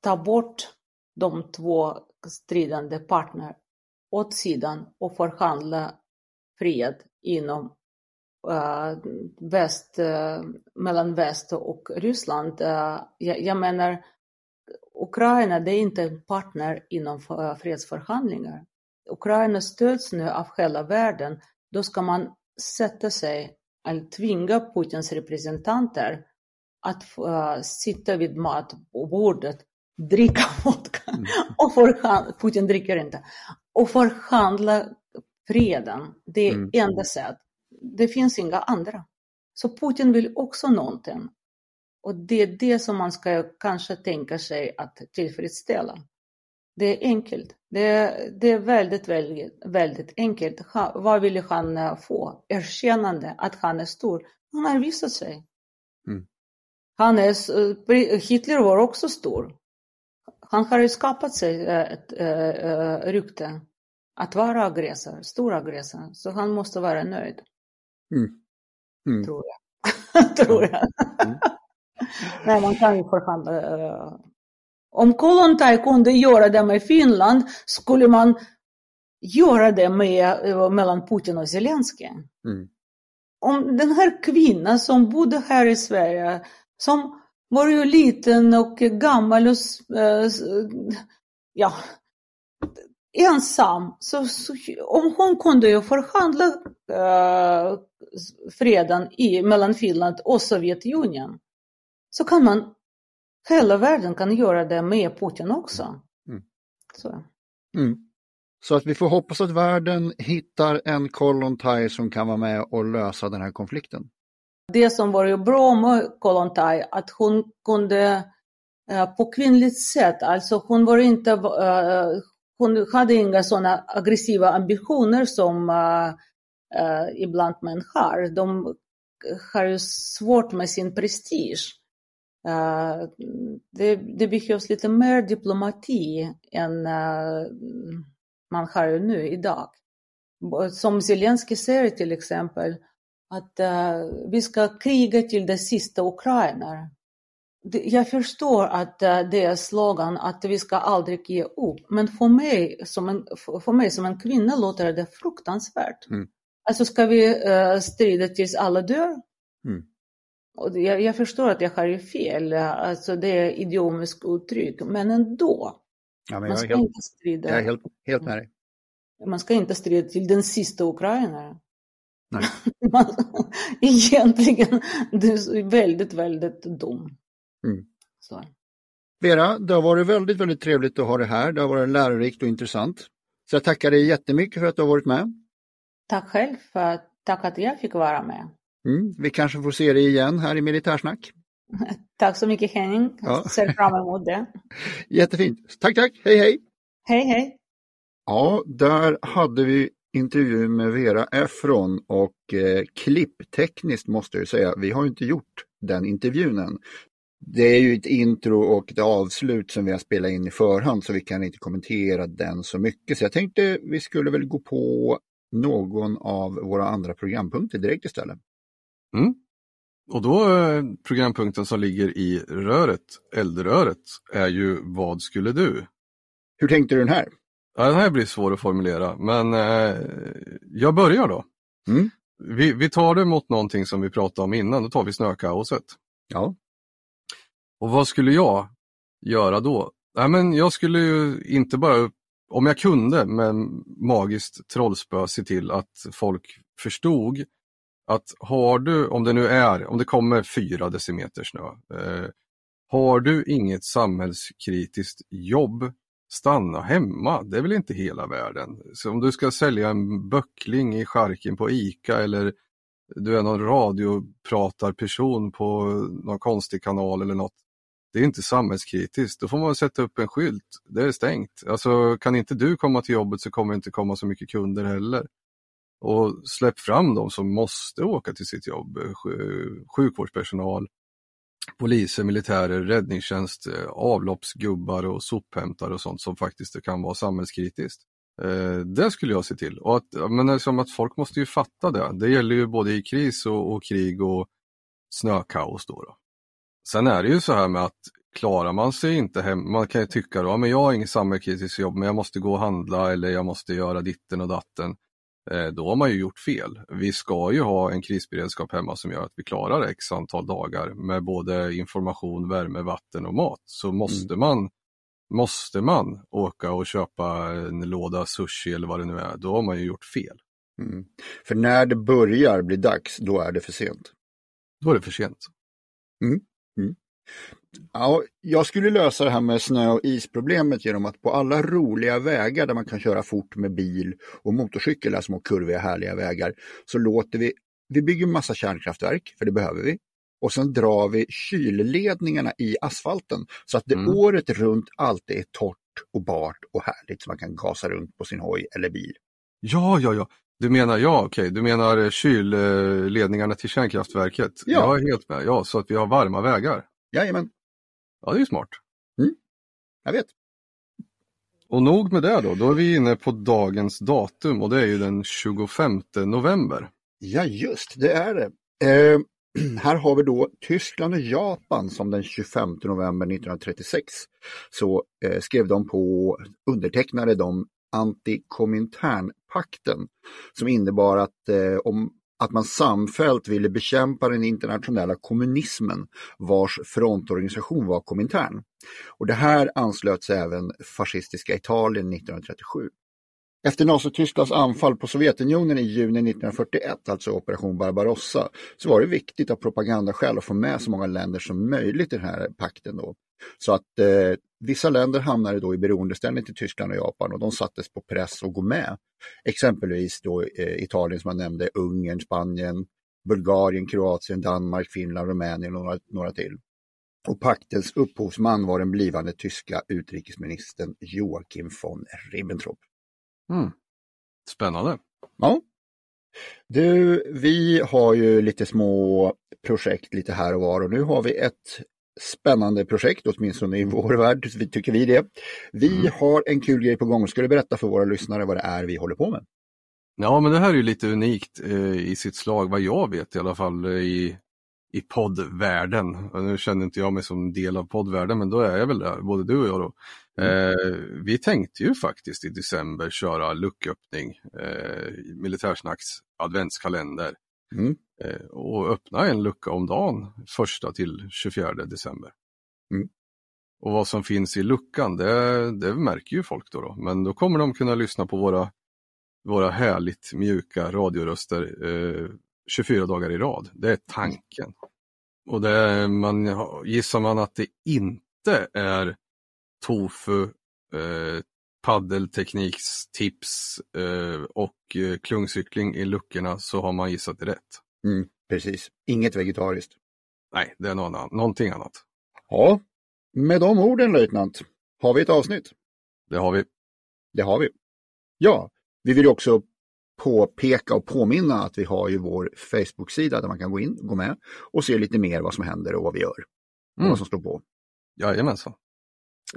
ta bort de två stridande partner åt sidan och förhandla fred inom väst, mellan väst och Ryssland. Jag, jag, menar, Ukraina det är inte en partner inom fredsförhandlingar. Ukraina stöds nu av hela världen då ska man sätta sig, eller tvinga Putins representanter att uh, sitta vid matbordet, dricka [laughs] vodka mm. och förhandla, Putin dricker inte, och förhandla freden. Det är mm. enda sätt. Det finns inga andra. Så Putin vill också någonting. Och det är det som man ska kanske tänka sig att tillfredsställa. Det är enkelt. Det, det är väldigt, väldigt, väldigt enkelt. Ha, vad vill han eh, få? Erkännande att han är stor. Han har visat sig. Mm. Han är, eh, Hitler var också stor. Han har ju skapat sig eh, ett, ett, ett rykte att vara aggressor, stor aggressor. Så han måste vara nöjd. Mm. Mm. Tror jag. [laughs] Tror jag. Mm. [laughs] Nej, man kan ju förhandla om Kollontaj kunde göra det med Finland skulle man göra det med, eh, mellan Putin och Zelensky. Mm. Om den här kvinnan som bodde här i Sverige, som var ju liten och gammal och äh, ja, ensam. Så, så, om hon kunde ju förhandla äh, freden i, mellan Finland och Sovjetunionen så kan man hela världen kan göra det med Putin också. Mm. Så. Mm. Så att vi får hoppas att världen hittar en Kollontaj som kan vara med och lösa den här konflikten. Det som var ju bra med Kollontaj, att hon kunde uh, på kvinnligt sätt, alltså hon var inte, uh, hon hade inga sådana aggressiva ambitioner som uh, ibland män har. De har ju svårt med sin prestige. Eh, det, det behövs lite mer diplomati än eh, man har nu idag. Som Zelensky säger till exempel, att uh, vi ska kriga till det sista Ukraina. jag förstår att det är slogan att vi ska aldrig ge upp, men för mig som en, för mig som en kvinna låter det fruktansvärt. Mm. Alltså ska vi uh, strida tills alla dör? Mm. Och jag, jag, förstår att jag har ju fel, alltså det är idiomiskt uttryck, men ändå. Ja, men man ska helt, inte strida. Jag är helt, helt med dig. Man ska inte strida till den sista ukrainaren. Nej. [laughs] egentligen, du är väldigt, väldigt dum. Mm. Så. Vera, det har varit väldigt, väldigt trevligt att ha dig här. Det har varit lärorikt och intressant. Så jag tackar dig jättemycket för att du har varit med. Tack själv för tack att jag fick vara med. Mm. Vi kanske får se dig igen här i Militärsnack. [laughs] Tack så mycket Henning. Ja. Ser fram emot det. [laughs] Jättefint. Tack, tack. Hej, hej. Hej, hej. Ja, där hade vi intervju med Vera Efron och eh, klipptekniskt måste jag säga, vi har inte gjort den intervjun än. Det är ju ett intro och ett avslut som vi har spelat in i förhand så vi kan inte kommentera den så mycket. Så jag tänkte vi skulle väl gå på någon av våra andra programpunkter direkt istället. Mm. Och då eh, programpunkten som ligger i röret, eldröret, är ju Vad skulle du? Hur tänkte du den här? Ja, den här blir svår att formulera, men eh, jag börjar då. Mm. Vi, vi tar det mot någonting som vi pratade om innan, då tar vi snökaoset. Ja. Och vad skulle jag göra då? Nej, men jag skulle ju inte bara, om jag kunde med magiskt trollspö se till att folk förstod att har du, om det nu är, om det kommer fyra decimeter snö, eh, har du inget samhällskritiskt jobb, stanna hemma. Det är väl inte hela världen. Så om du ska sälja en böckling i charken på ICA eller du är någon radiopratarperson på någon konstig kanal eller något. Det är inte samhällskritiskt. Då får man sätta upp en skylt. Det är stängt. Alltså kan inte du komma till jobbet så kommer det inte komma så mycket kunder heller. Och släpp fram de som måste åka till sitt jobb. Eh, sjukvårdspersonal, poliser, militärer, räddningstjänst, eh, avloppsgubbar och sophämtare och sånt som faktiskt kan vara samhällskritiskt. Eh, det skulle jag se till. Och att, men liksom att folk måste ju fatta det. Det gäller ju både i kris och, och krig och snökaos. Då, då Sen är det ju så här med att klarar man sig inte hem, man kan ju tycka då, men jag har inget samhällskritiskt jobb men jag måste gå och handla eller jag måste göra ditten och datten. Då har man ju gjort fel. Vi ska ju ha en krisberedskap hemma som gör att vi klarar x antal dagar med både information, värme, vatten och mat. Så måste mm. man Måste man åka och köpa en låda sushi eller vad det nu är, då har man ju gjort fel. Mm. För när det börjar bli dags, då är det för sent. Då är det för sent. Mm. Ja, jag skulle lösa det här med snö och isproblemet genom att på alla roliga vägar där man kan köra fort med bil och motorcykel, alltså små kurviga härliga vägar, så låter vi, vi bygger massa kärnkraftverk, för det behöver vi. Och sen drar vi kylledningarna i asfalten så att det mm. året runt alltid är torrt och bart och härligt så man kan gasa runt på sin hoj eller bil. Ja, ja, ja. Du menar, ja okej, du menar kylledningarna till kärnkraftverket? Ja. Jag är helt med, ja, så att vi har varma vägar. Jajamän. Ja, det är ju smart. Mm. Jag vet. Och nog med det då, då är vi inne på dagens datum och det är ju den 25 november. Ja, just det är det. Eh, [clears throat] här har vi då Tyskland och Japan som den 25 november 1936 så eh, skrev de på, undertecknade de antikominternpakten som innebar att, eh, om, att man samfällt ville bekämpa den internationella kommunismen vars frontorganisation var Komintern. Och det här anslöts även fascistiska Italien 1937. Efter Nazitysklands anfall på Sovjetunionen i juni 1941, alltså operation Barbarossa, så var det viktigt av propagandaskäl att få med så många länder som möjligt i den här pakten. Då. Så att eh, vissa länder hamnade då i beroendeställning till Tyskland och Japan och de sattes på press att gå med. Exempelvis då eh, Italien som jag nämnde, Ungern, Spanien, Bulgarien, Kroatien, Danmark, Finland, Rumänien och några, några till. Och paktens upphovsman var den blivande tyska utrikesministern Joachim von Ribbentrop. Mm. Spännande. Ja. Du, vi har ju lite små projekt lite här och var och nu har vi ett spännande projekt, åtminstone i vår värld tycker vi det. Vi mm. har en kul grej på gång. Ska du berätta för våra lyssnare vad det är vi håller på med? Ja, men det här är ju lite unikt eh, i sitt slag, vad jag vet i alla fall, eh, i, i poddvärlden. Nu känner inte jag mig som del av poddvärlden men då är jag väl där, både du och jag då. Mm. Eh, vi tänkte ju faktiskt i december köra lucköppning, eh, Militärsnacks adventskalender Mm. eh, och öppna en lucka om dagen första till 24 december. Mm. Och vad som finns i luckan, det, det märker ju folk då, då. Men då kommer de kunna lyssna på våra, våra härligt mjuka radioröster eh, 24 dagar i rad. Det är tanken. Och det, man, gissar man att det inte är tofu, eh, paddelteknikstips eh, och eh, klungcykling i luckorna så har man gissat rätt. Mm, precis, inget vegetariskt. Nej, det är någon, annan- någonting annat. Ja, med de orden löjtnant, har vi ett avsnitt? Det har vi. Det har vi. Ja, vi vill också påpeka och påminna att vi har ju vår Facebook-sida där man kan gå in, gå med och se lite mer vad som händer och vad vi gör. Mm. vad som står på. Jajamensan.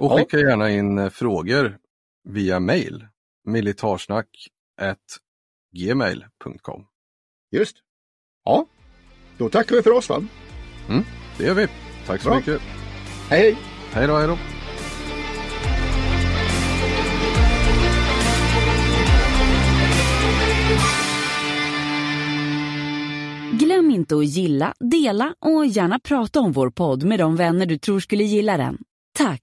Och Ja. skicka gärna in eh, frågor via mail. militarsnack gmail.com. Just. Ja, då tackar vi för oss va? Det gör vi. Tack så Bra. mycket. Hej hej! Hej då, hej då. Glöm inte att gilla, dela och gärna prata om vår podd med de vänner du tror skulle gilla den. Tack!